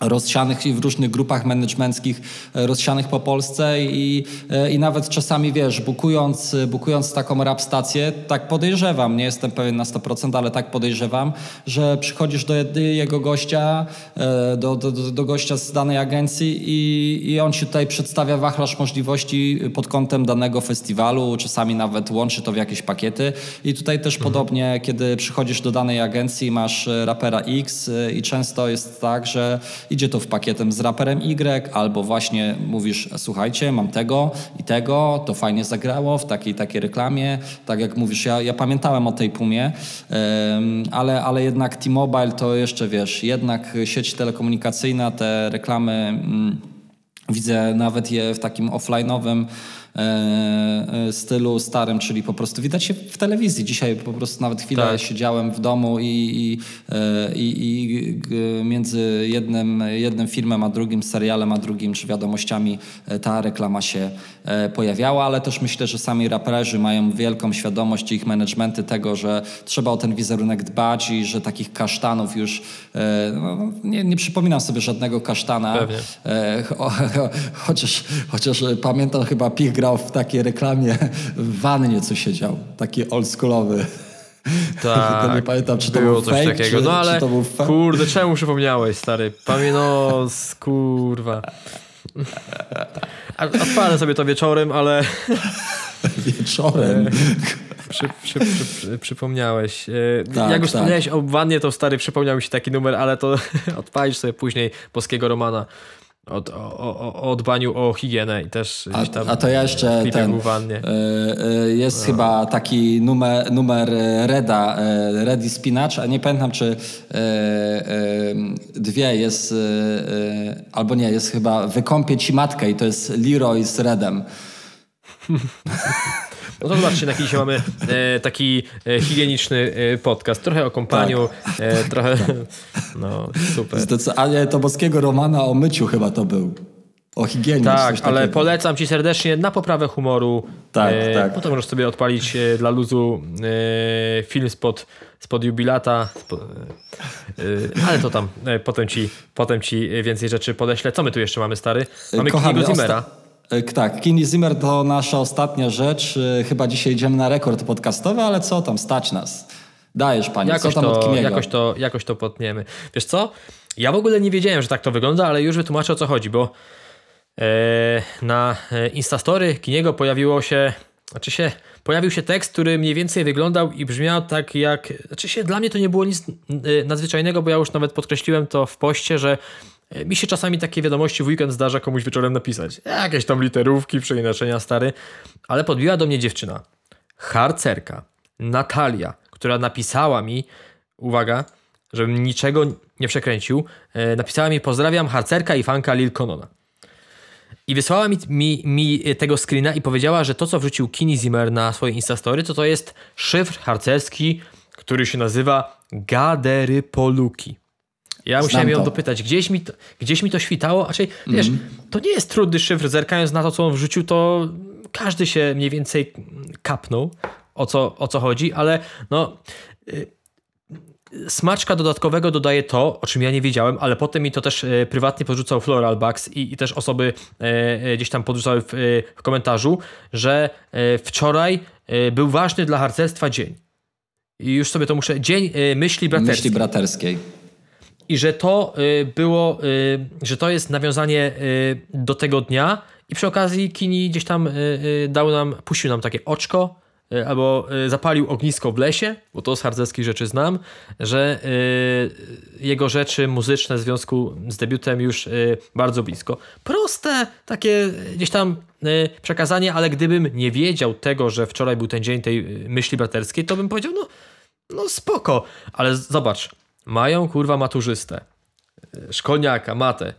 rozsianych w różnych grupach managemenckich, e, rozsianych po Polsce i, e, i nawet czasami, wiesz, bukując, bukując taką rap stację, tak podejrzewam, nie jestem pewien na 100%, ale tak podejrzewam, że przychodzisz do jego gościa, e, do, do, do gościa z danej agencji i, i on ci tutaj przedstawia wachlarz możliwości pod kątem danego festiwalu, czasami nawet łączy to w jakieś pakiety i tutaj też mhm. podobnie, kiedy przychodzisz do danej agencji, masz rapera X i często jest tak, że idzie to w pakietem z raperem Y, albo właśnie mówisz, słuchajcie, mam tego i tego, to fajnie zagrało w takiej takiej reklamie. Tak jak mówisz, ja, ja pamiętałem o tej Pumie, ale, ale jednak T-Mobile to jeszcze, wiesz, jednak sieć telekomunikacyjna, te reklamy, mm, widzę nawet je w takim offline'owym stylu starym, czyli po prostu widać się w telewizji. Dzisiaj po prostu nawet chwilę tak. siedziałem w domu i, i, i, i między jednym, jednym filmem a drugim, serialem a drugim, czy wiadomościami ta reklama się pojawiała, ale też myślę, że sami raperzy mają wielką świadomość ich managementy tego, że trzeba o ten wizerunek dbać i że takich kasztanów już no, nie, nie przypominam sobie żadnego kasztana. E, cho, chociaż, chociaż pamiętam chyba Pich grał w takiej reklamie w wannie, co siedział. Taki oldschoolowy. Tak, nie pamiętam, czy to było był coś fake, takiego. Czy, no ale czy to był kurde, czemu przypomniałeś, stary? Pamiętam, kurwa. Odpalę sobie to wieczorem, ale... Wieczorem? Przy, przy, przy, przypomniałeś. E, tak, Jak już tak. wspomniałeś o wannie, to stary przypomniał mi się taki numer, ale to odpalisz sobie później polskiego Romana. O, o, o, dbaniu o higienę i też a, a to ja jeszcze ten, y, jest no. chyba taki numer, numer Reda, Redi Spinacz, a nie pamiętam czy dwie jest, albo nie, jest chyba Wykąpię ci matkę i to jest Leroy z Redem. No to zobaczcie, na dzisiaj mamy e, taki e, higieniczny e, podcast. Trochę o kompaniu, tak. E, trochę... No, super. Ale to boskiego Romana o myciu chyba to był. O higienie. Tak, ale polecam Ci serdecznie na poprawę humoru. Tak, e, tak. Potem możesz sobie odpalić e, dla luzu e, film spod, spod jubilata. Spod, ale to tam potem ci, potem ci więcej rzeczy podeślę. Co my tu jeszcze mamy, stary? Mamy Kochamy, Zimera. E, tak, Kini Zimmer to nasza ostatnia rzecz. E, chyba dzisiaj idziemy na rekord podcastowy, ale co tam, stać nas. Dajesz, panie, jakoś co tam to, od Kimiego? Jakoś to, jakoś to potniemy. Wiesz co? Ja w ogóle nie wiedziałem, że tak to wygląda, ale już wytłumaczę o co chodzi, bo e, na Instastory Kiniego pojawiło się, znaczy się, pojawił się tekst, który mniej więcej wyglądał i brzmiał tak jak, znaczy się, dla mnie to nie było nic nadzwyczajnego, bo ja już nawet podkreśliłem to w poście, że mi się czasami takie wiadomości w weekend zdarza komuś wieczorem napisać. Jakieś tam literówki, przeinaczenia stary. Ale podbiła do mnie dziewczyna, harcerka, Natalia, która napisała mi, uwaga, żebym niczego nie przekręcił, e, napisała mi pozdrawiam harcerka i fanka Lil Conona. I wysłała mi, mi, mi tego screena i powiedziała, że to, co wrzucił Kini Zimmer na swoje Instastory, to to jest szyfr harcerski, który się nazywa Gadery Poluki. Ja musiałem ją dopytać, gdzieś mi to, gdzieś mi to świtało, czyli, mm. wiesz, to nie jest trudny szyfr, zerkając na to, co on wrzucił, to każdy się mniej więcej kapnął, o co, o co chodzi, ale no... Y, smaczka dodatkowego dodaje to, o czym ja nie wiedziałem, ale potem mi to też y, prywatnie podrzucał Floral Bucks i, i też osoby y, gdzieś tam podrzucały w, w komentarzu, że wczoraj był ważny dla harcerstwa dzień. I już sobie to muszę. Dzień myśli braterskiej. Myśli braterskiej i że to y, było, y, że to jest nawiązanie y, do tego dnia i przy okazji Kini gdzieś tam dał nam, puścił nam takie oczko albo zapalił ognisko w lesie, bo to z harcerskich rzeczy znam, że jego rzeczy muzyczne w związku z debiutem już bardzo blisko. Proste takie gdzieś tam przekazanie, ale gdybym nie wiedział tego, że wczoraj był ten dzień tej myśli braterskiej, to bym powiedział, no, no spoko, ale zobacz, mają kurwa maturzystę, szkolniaka, matę.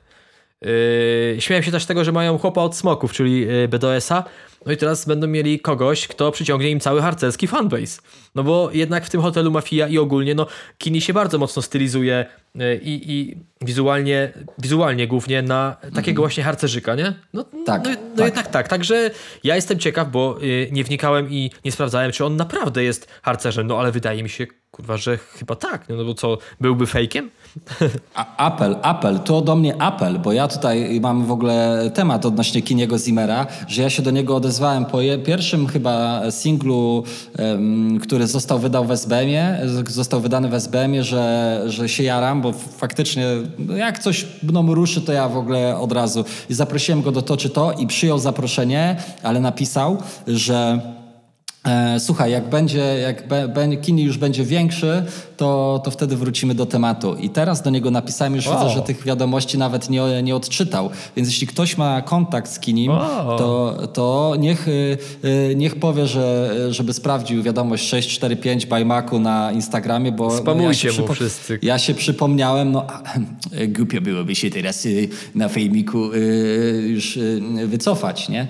Yy, śmieję się też tego, że mają chłopa od smoków, czyli yy, BDS-a. No i teraz będą mieli kogoś, kto przyciągnie im cały harcerski fanbase. No bo jednak w tym hotelu Mafia i ogólnie, no Kini się bardzo mocno stylizuje yy, i wizualnie, wizualnie głównie na takiego -hmm. właśnie harcerzyka, nie? No, tak, no, no tak. jednak tak. Także ja jestem ciekaw, bo yy, nie wnikałem i nie sprawdzałem, czy on naprawdę jest harcerzem, no ale wydaje mi się, kurwa, że chyba tak, no bo co, byłby fejkiem? Apel, apel, to do mnie apel, bo ja tutaj mam w ogóle temat odnośnie Kiniego Zimmera, że ja się do niego odezwałem po pierwszym chyba singlu, um, który został wydał w SBM-ie, został wydany w SBM-ie, że, że się jaram, bo faktycznie no jak coś mną ruszy, to ja w ogóle od razu. I zaprosiłem go do to czy to i przyjął zaproszenie, ale napisał, że słuchaj, jak będzie, jak be, Kini już będzie większy, to, to wtedy wrócimy do tematu. I teraz do niego napisałem, już wow. widzę, że tych wiadomości nawet nie, nie odczytał. Więc jeśli ktoś ma kontakt z Kinim, wow. to, to niech, y, y, niech powie, że, żeby sprawdził wiadomość 645 by Macu na Instagramie, bo Spamujcie ja się, mu wszyscy. ja się przypomniałem, no głupio byłoby się teraz y, na fejmiku już wycofać, nie?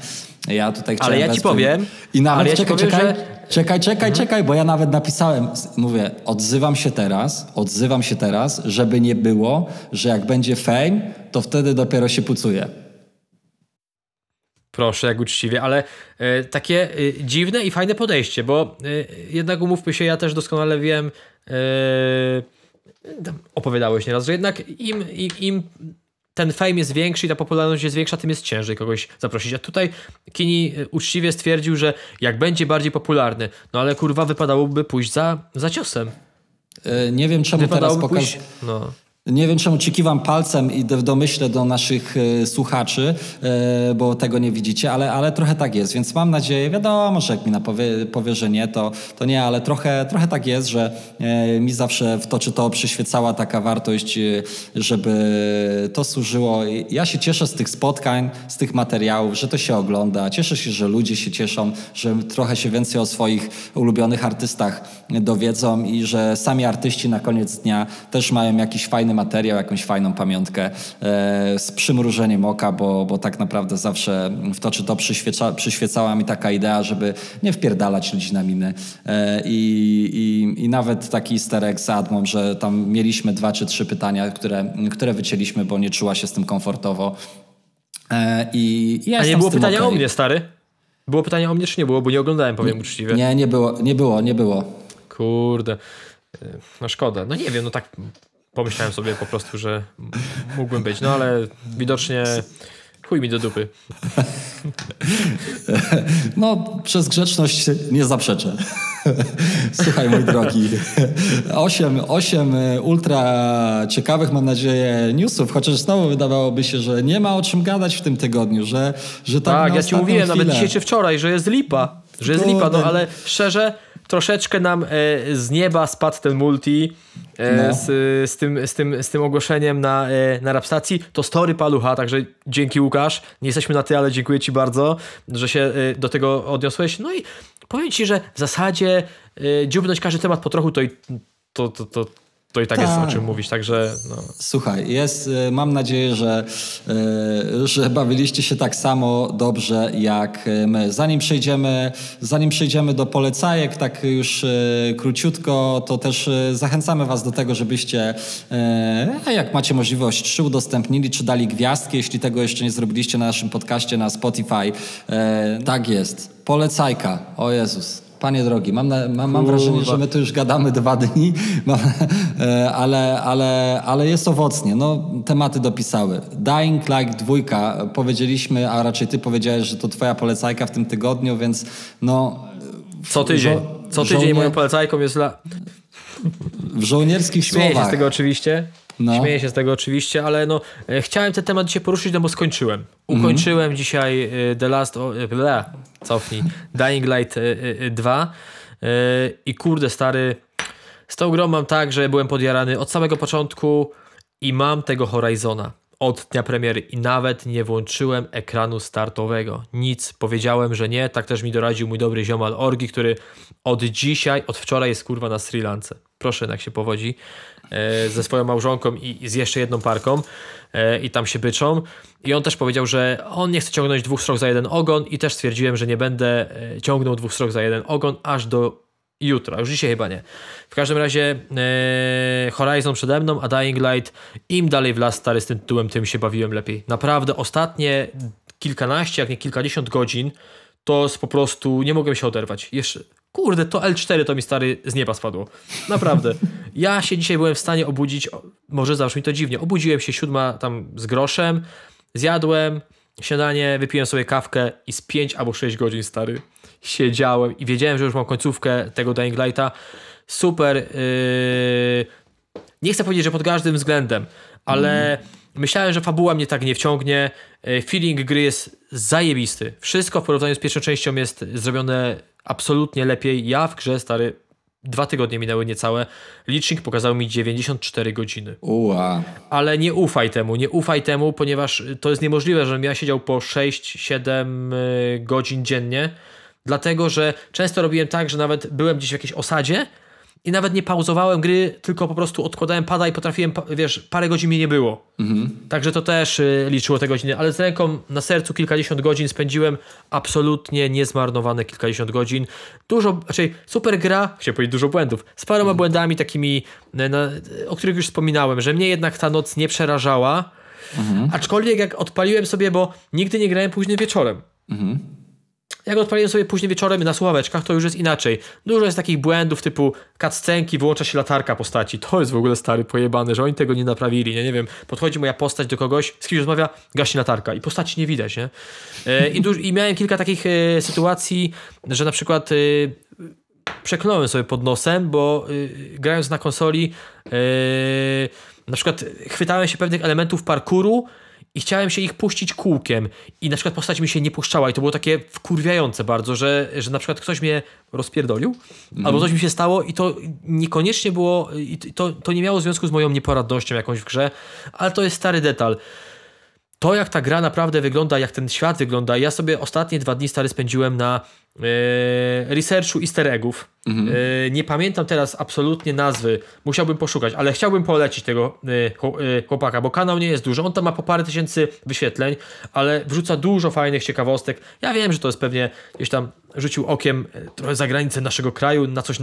Ja tutaj chciałem Ale ja ci powiem... I nawet, ja czekaj, powiem, czekaj, że... czekaj, czekaj, mhm. czekaj, bo ja nawet napisałem, mówię, odzywam się teraz, odzywam się teraz, żeby nie było, że jak będzie fame, to wtedy dopiero się pucuje. Proszę, jak uczciwie, ale e, takie e, dziwne i fajne podejście, bo e, jednak umówmy się, ja też doskonale wiem, opowiadałeś nieraz, że jednak im, im, im ten fame jest większy i ta popularność jest większa, tym jest ciężej kogoś zaprosić. A tutaj Kini e, uczciwie stwierdził, że jak będzie bardziej popularny, no ale kurwa wypadałoby pójść za, za ciosem. E, nie wiem czemu teraz pokaż... No. Nie wiem, czemu ci kiwam palcem i w domyśle do naszych e, słuchaczy, e, bo tego nie widzicie, ale, ale trochę tak jest, więc mam nadzieję, wiadomo, że jak mi powie, powie że nie, to, to nie, ale trochę, trochę tak jest, że e, mi zawsze w to czy to przyświecała taka wartość, żeby to służyło. Ja się cieszę z tych spotkań, z tych materiałów, że to się ogląda. Cieszę się, że ludzie się cieszą, że trochę się więcej o swoich ulubionych artystach dowiedzą i że sami artyści na koniec dnia też mają jakiś fajny materiał, jakąś fajną pamiątkę e, z przymrużeniem oka, bo, bo tak naprawdę zawsze w to czy to przyświeca, przyświecała mi taka idea, żeby nie wpierdalać ludzi na miny. E, I, i, i nawet taki sterek z Admą, że tam mieliśmy dwa czy trzy pytania, które, które wycięliśmy, bo nie czuła się z tym komfortowo. E, I, i ja A nie było pytania okay. o mnie, stary? Było pytanie o mnie, czy nie było? Bo nie oglądałem, powiem nie, uczciwie. Nie, nie było, nie było, nie było. Kurde. No szkoda. No nie wiem, no tak pomyślałem sobie po prostu, że mógłbym być, no ale widocznie chuj mi do dupy. No, przez grzeczność nie zaprzeczę. Słuchaj, mój drogi. Osiem, osiem ultra ciekawych, mam nadzieję, newsów, chociaż znowu wydawałoby się, że nie ma o czym gadać w tym tygodniu, że, że tak Tak, ja ci mówiłem chwilę. nawet dzisiaj czy wczoraj, że jest lipa. Że jest lipa, no ale szczerze, troszeczkę nam e, z nieba spadł ten multi e, no. z, z, tym, z, tym, z tym ogłoszeniem na, e, na rapstacji. To story palucha, także dzięki Łukasz. Nie jesteśmy na ty, ale dziękuję ci bardzo, że się do tego odniosłeś. No i powiem ci, że w zasadzie dziubnąć każdy temat po trochu to, to, to, to to i tak, jest o czym tak. mówić, także... No. Słuchaj, jest, y, mam nadzieję, że, y, że bawiliście się tak samo dobrze jak y, my. Zanim przejdziemy, zanim przejdziemy do polecajek, tak już króciutko, to też zachęcamy was do tego, żebyście, jak macie możliwość, czy udostępnili, czy dali gwiazdki, jeśli tego jeszcze nie zrobiliście na naszym podcaście na Spotify. Tak jest. Polecajka. O Jezus. Panie drogi, mam, na, mam, mam wrażenie, że my tu już gadamy dwa dni, e, ale, ale, ale jest owocnie. No, tematy dopisały. Dying Like dwójka powiedzieliśmy, a raczej ty powiedziałeś, że to twoja polecajka w tym tygodniu, więc no... Co tydzień. Co tydzień żołnie... moją polecajką jest dla... W żołnierskich Śmieję słowach. się z tego oczywiście. No. Śmieję się z tego oczywiście, ale no, e, chciałem ten temat dzisiaj poruszyć, no bo skończyłem. Ukończyłem mm -hmm. dzisiaj e, The Last... O, ble, cofnij. Dying Light 2 i kurde stary, z tą grą mam tak, że byłem podjarany od samego początku i mam tego Horizona od dnia premiery i nawet nie włączyłem ekranu startowego. Nic, powiedziałem, że nie. Tak też mi doradził mój dobry ziomal Orgi, który od dzisiaj, od wczoraj jest kurwa na Sri Lance. Proszę, jak się powodzi. E, ze swoją małżonką i z jeszcze jedną parką e, i tam się byczą. I on też powiedział, że on nie chce ciągnąć dwóch strok za jeden ogon i też stwierdziłem, że nie będę e, ciągnął dwóch strok za jeden ogon aż do jutra. Już dzisiaj chyba nie. W każdym razie Horizon przede mną, a Dying Light im dalej w las stary z tym tytułem, tym się bawiłem lepiej. Naprawdę ostatnie kilkanaście, jak nie kilkadziesiąt godzin to po prostu nie mogłem się oderwać. Jeszcze Kurde, to L4 to mi stary z nieba spadło. Naprawdę. Ja się dzisiaj byłem w stanie obudzić, może zabrzmi to dziwnie, obudziłem się siódma tam z groszem, zjadłem śniadanie, wypiłem sobie kawkę i z 5 albo 6 godzin stary siedziałem i wiedziałem, że już mam końcówkę tego Dying Lighta. Super. Yy... Nie chcę powiedzieć, że pod każdym względem, ale mm. myślałem, że fabuła mnie tak nie wciągnie. Yy, feeling gry jest zajebisty. Wszystko w porównaniu z pierwszą częścią jest zrobione absolutnie lepiej. Ja w grze, stary, dwa tygodnie minęły niecałe. Licznik pokazał mi 94 godziny. Ua. Ale nie ufaj temu, nie ufaj temu, ponieważ to jest niemożliwe, żebym ja siedział po 6-7 y, godzin dziennie, dlatego że często robiłem tak, że nawet byłem gdzieś w jakiejś osadzie i nawet nie pauzowałem gry, tylko po prostu odkładałem pada i potrafiłem, wiesz, parę godzin mi nie było. Mhm. Także to też y, liczyło te godziny, ale z ręką na sercu kilkadziesiąt godzin spędziłem absolutnie niezmarnowane kilkadziesiąt godzin. Dużo, raczej super gra, chciałem powiedzieć dużo błędów, z paroma mhm. błędami takimi, na, o których już wspominałem, że mnie jednak ta noc nie przerażała, mhm. aczkolwiek jak odpaliłem sobie, bo nigdy nie grałem późnym wieczorem. Mhm. Jak odpaliłem sobie później wieczorem na słuchaweczkach, to już jest inaczej. Dużo jest takich błędów typu cutscenki, wyłącza się latarka postaci. To jest w ogóle stary pojebany, że oni tego nie naprawili. Nie, nie wiem, podchodzi moja postać do kogoś, z kimś rozmawia, gaśnie latarka i postaci nie widać, nie? E, I, I miałem kilka takich e, sytuacji, że na przykład e, przekląłem sobie pod nosem, bo grając na konsoli na przykład chwytałem się pewnych elementów parkouru i chciałem się ich puścić kółkiem i na przykład postać mi się nie puszczała i to było takie wkurwiające bardzo, że, że na przykład ktoś mnie rozpierdolił mm. albo coś mi się stało i to niekoniecznie było, i to, to nie miało związku z moją nieporadnością jakąś w grze, ale to jest stary detal to, jak ta gra naprawdę wygląda, jak ten świat wygląda, ja sobie ostatnie dwa dni stary spędziłem na e, researchu easter eggów. Mhm. E, nie pamiętam teraz absolutnie nazwy, musiałbym poszukać, ale chciałbym polecić tego e, chłopaka, bo kanał nie jest duży, on tam ma po parę tysięcy wyświetleń, ale wrzuca dużo fajnych ciekawostek. Ja wiem, że to jest pewnie gdzieś tam rzucił okiem trochę za granicę naszego kraju, na coś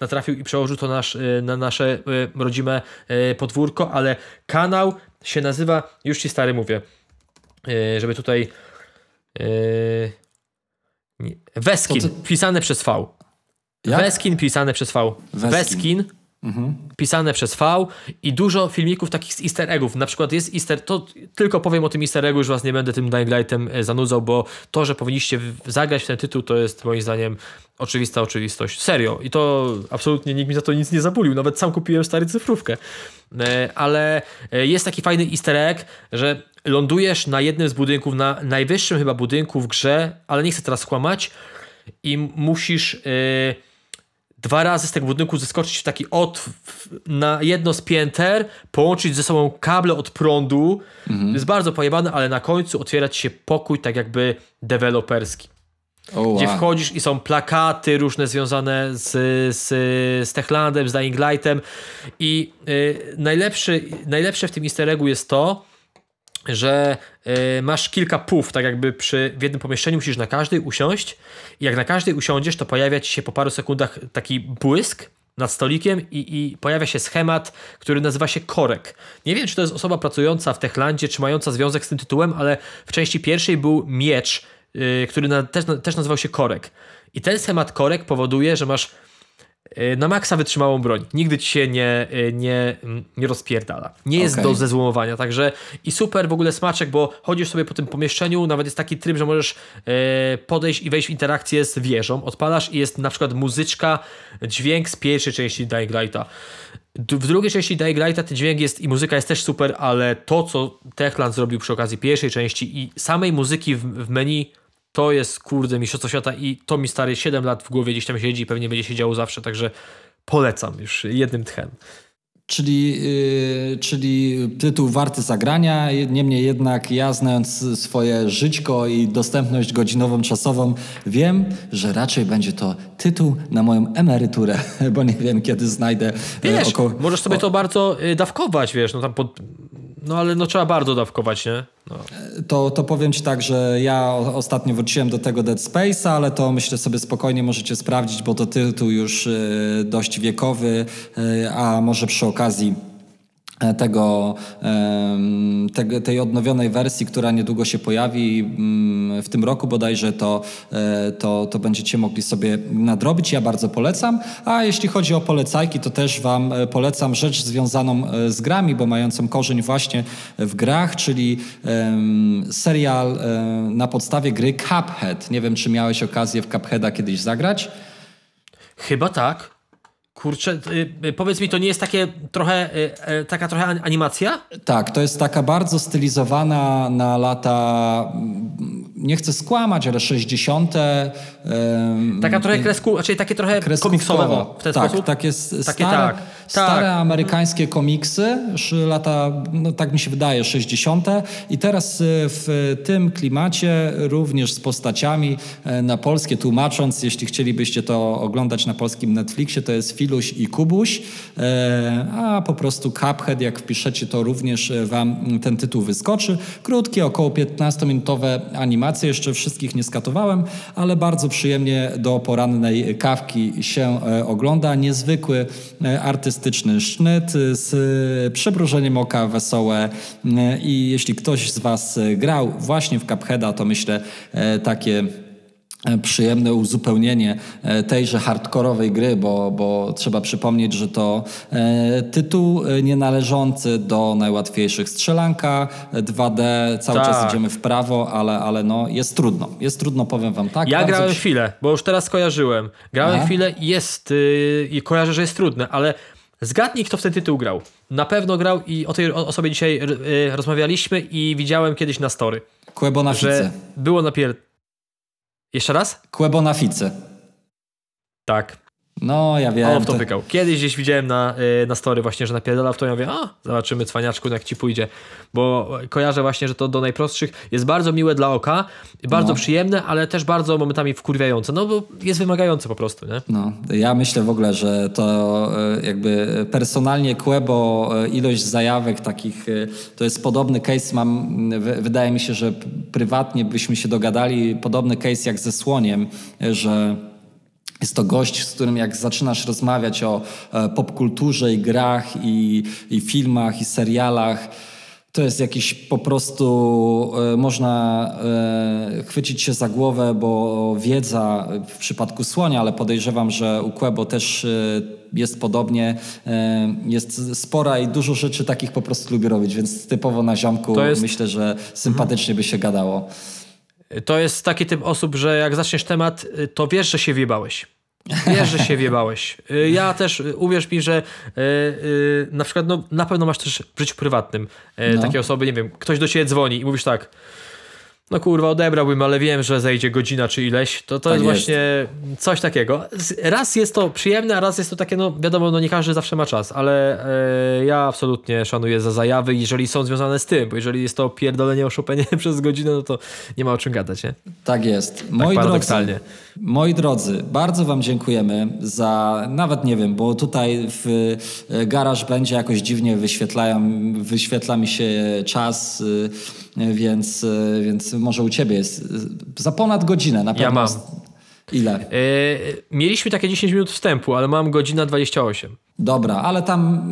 natrafił i przełożył to nasz, na nasze rodzime podwórko, ale kanał się nazywa, już ci stary mówię, żeby tutaj Weskin, pisane przez V. Jak? Weskin pisane przez V. Weskin. Weskin mhm. pisane przez V i dużo filmików takich z easter eggów. Na przykład jest easter, to tylko powiem o tym easter eggu, już was nie będę tym Dying Lightem e, zanudzał, bo to, że powinniście zagrać w ten tytuł, to jest moim zdaniem oczywista oczywistość. Serio. I to absolutnie nikt mi za to nic nie zabulił. Nawet sam kupiłem stary cyfrówkę. E, ale e, jest taki fajny easter egg, że lądujesz na jednym z budynków, na najwyższym chyba budynku w grze, ale nie chcę teraz skłamać i musisz yy, dwa razy z tego budynku zeskoczyć w taki od na jedno z pięter, połączyć ze sobą kable od prądu. Mhm. jest bardzo pojebane, ale na końcu otwierać się pokój tak jakby deweloperski. Oh, wow. Gdzie wchodzisz i są plakaty różne związane z, z, z Techlandem, z Dying Lightem i y, najlepszy, najlepsze w tym easter eggu jest to, że y, masz kilka pów, tak jakby przy, w jednym pomieszczeniu musisz na każdej usiąść i jak na każdej usiądziesz, to pojawia ci się po paru sekundach taki błysk nad stolikiem i, i pojawia się schemat, który nazywa się korek. Nie wiem, czy to jest osoba pracująca w Techlandzie, czy mająca związek z tym tytułem, ale w części pierwszej był miecz, y, który na, też, też nazywał się korek. I ten schemat korek powoduje, że masz na maksa wytrzymałą broń. Nigdy ci się nie, y, nie, mm, nie rozpierdala. Nie jest okay. do zezłomowania, także i super w ogóle smaczek, bo chodzisz sobie po tym pomieszczeniu, nawet jest taki tryb, że możesz y, podejść i wejść w interakcję z wieżą, odpalasz i jest na przykład muzyczka, dźwięk z pierwszej części Dying Lighta. W drugiej części Dying Lighta ten dźwięk jest i muzyka jest też super, ale to, co Techland zrobił przy okazji pierwszej części i samej muzyki w, w menu to jest kurde mistrzostwo świata i to mi stary 7 lat w głowie gdzieś tam siedzi i pewnie będzie siedziało zawsze, także polecam już jednym tchem. Czyli, yy, czyli tytuł warty zagrania, niemniej jednak ja znając swoje żyćko i dostępność godzinową, czasową, wiem, że raczej będzie to tytuł na moją emeryturę, bo nie wiem kiedy znajdę. Y, wiesz, około... możesz sobie to bardzo y, dawkować, wiesz, no tam pod no ale no trzeba bardzo dawkować, nie? No. To, to powiem ci tak, że ja ostatnio wróciłem do tego Dead Space'a, ale to myślę sobie spokojnie możecie sprawdzić, bo to tytuł już y, dość wiekowy, y, a może przy okazji tego, te, tej odnowionej wersji, która niedługo się pojawi mm, w tym roku bodajże, to, e, to, to będziecie mogli sobie nadrobić. Ja bardzo polecam. A jeśli chodzi o polecajki, to też Wam e, polecam rzecz związaną e, z grami, bo mającą korzeń właśnie w grach, czyli serial na podstawie gry Cuphead. Nie wiem, czy miałeś okazję w Cupheada kiedyś zagrać? Chyba tak. Kurczę, y, y, powiedz mi, to nie jest takie trochę, y, taka trochę animacja? Tak, to jest taka bardzo stylizowana na lata, nie chcę skłamać, ale 60. Taka trochę kresku, znaczy takie trochę komiksowe w ten tak, sposób? Takie, stare, takie tak, stare tak. amerykańskie komiksy, lata, no tak mi się wydaje, 60. I teraz w tym klimacie również z postaciami na polskie tłumacząc, jeśli chcielibyście to oglądać na polskim Netflixie, to jest Filuś i Kubuś, a po prostu Cuphead, jak wpiszecie, to również wam ten tytuł wyskoczy. Krótkie, około 15-minutowe animacje, jeszcze wszystkich nie skatowałem, ale bardzo przyjemnie do porannej kawki się e, ogląda. Niezwykły e, artystyczny sznyt z przebrużeniem oka, wesołe e, i jeśli ktoś z Was grał właśnie w Cupheada, to myślę takie E, przyjemne uzupełnienie e, tejże hardkorowej gry, bo, bo trzeba przypomnieć, że to e, tytuł nie należący do najłatwiejszych strzelanka 2D, cały tak. czas idziemy w prawo, ale, ale no, jest trudno. Jest trudno, powiem wam tak. Ja grałem przy... chwilę, bo już teraz skojarzyłem. Grałem Aha. chwilę i jest, yy, i kojarzę, że jest trudne, ale Zgadnij, kto w ten tytuł grał. Na pewno grał i o tej osobie dzisiaj yy, rozmawialiśmy i widziałem kiedyś na story. Kłebo na że było napier... Jeszcze raz? Kłebo na fice. Tak. No, ja wiem. On w to pykał. Kiedyś gdzieś widziałem na, y, na story właśnie, że napierdala w to. Ja mówię, a zobaczymy cwaniaczku, jak ci pójdzie. Bo kojarzę właśnie, że to do najprostszych jest bardzo miłe dla oka, bardzo no. przyjemne, ale też bardzo momentami wkurwiające. No bo jest wymagające po prostu, nie? No, ja myślę w ogóle, że to y, jakby personalnie Kłebo, y, ilość zajawek takich, to jest podobny case mam, wydaje mi się, że prywatnie byśmy się dogadali, podobny case jak ze Słoniem, że jest to gość, z którym jak zaczynasz rozmawiać o e, popkulturze i grach i, i filmach i serialach, to jest jakiś po prostu, e, można e, chwycić się za głowę, bo wiedza w przypadku słonia, ale podejrzewam, że u Quebo też jest podobnie, jest spora i dużo rzeczy takich po prostu lubię robić, więc typowo na ziomku jest... myślę, że sympatycznie by się gadało. To jest taki typ osób, że jak zaczniesz temat, y, to wiesz, że się wiebałeś. Wiesz, że się wiebałeś. Y, ja też, y, uwierz mi, że na przykład no, na pewno masz też w życiu prywatnym no. takie osoby, nie wiem, ktoś do ciebie dzwoni i mówisz tak, no kurwa, odebrałbym, ale wiem, że zejdzie godzina czy ileś, to to tak jest, jest, właśnie coś takiego. Raz jest to przyjemne, a raz jest to takie, no wiadomo, no nie każdy zawsze ma czas, ale e, ja absolutnie szanuję za zajawy, jeżeli są związane z tym, bo jeżeli jest to pierdolenie oszupenie przez godzinę, no to nie ma o czym gadać, nie? Tak jest. Tak moi drodzy, moi drodzy, bardzo wam dziękujemy za, nawet nie wiem, bo tutaj w e, garaż będzie jakoś dziwnie wyświetlają, wyświetla mi się czas, e, więc, e, więc może u ciebie jest za ponad godzinę na pewno. Ja mam. Ile? Yy, mieliśmy takie 10 minut wstępu, ale mam godzina 28. Dobra, ale tam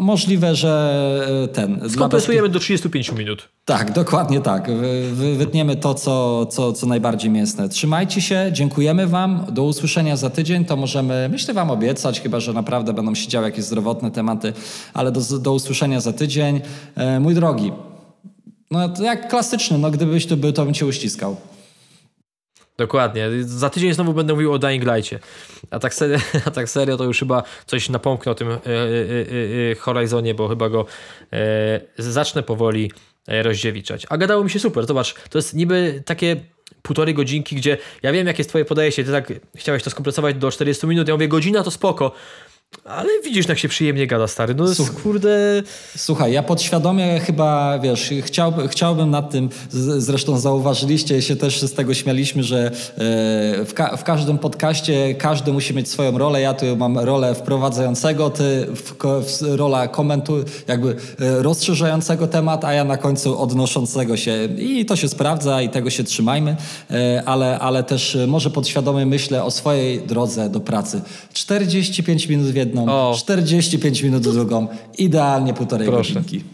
możliwe, że e, ten... Skompensujemy do 35 minut. Tak, dokładnie tak. Wytniemy to, co, co, co najbardziej mięsne. Trzymajcie się, dziękujemy Wam. Do usłyszenia za tydzień. To możemy, myślę, Wam obiecać, chyba że naprawdę będą się działy jakieś zdrowotne tematy, ale do, do usłyszenia za tydzień. E, mój drogi, no to jak klasyczny, no gdybyś tu był, to bym cię uściskał. Dokładnie. Za tydzień znowu będę mówił o Dying Light'cie. A tak, serio, a tak serio to już chyba coś napomknę o tym yy, yy, Horizonie, bo chyba go zacznę powoli rozdziewiczać. A gadało mi się super. Zobacz, to jest niby takie półtorej godzinki, gdzie ja wiem, jakie jest twoje podejście. Ty tak chciałeś to skompresować do 40 minut. Ja mówię, godzina to spoko. Ale widzisz, jak się przyjemnie gada, stary. No Słuch kurde... Słuchaj, ja podświadomie chyba, wiesz, chciałbym, chciałbym nad tym, zresztą zauważyliście, się też z tego śmialiśmy, że e, w, ka w każdym podcaście każdy musi mieć swoją rolę. Ja tu mam rolę wprowadzającego, ty w, w rola komentu, jakby e, rozszerzającego temat, a ja na końcu odnoszącego się. I to się sprawdza i tego się trzymajmy, e, ale, ale też może podświadomie myślę o swojej drodze do pracy. 45 minut jedną, o. 45 minut drugą. Idealnie półtorej Proszę. godzinki.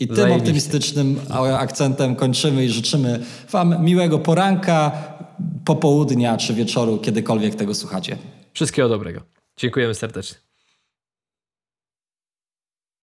I tym Zajebiście. optymistycznym akcentem kończymy i życzymy Wam miłego poranka, popołudnia czy wieczoru, kiedykolwiek tego słuchacie. Wszystkiego dobrego. Dziękujemy serdecznie.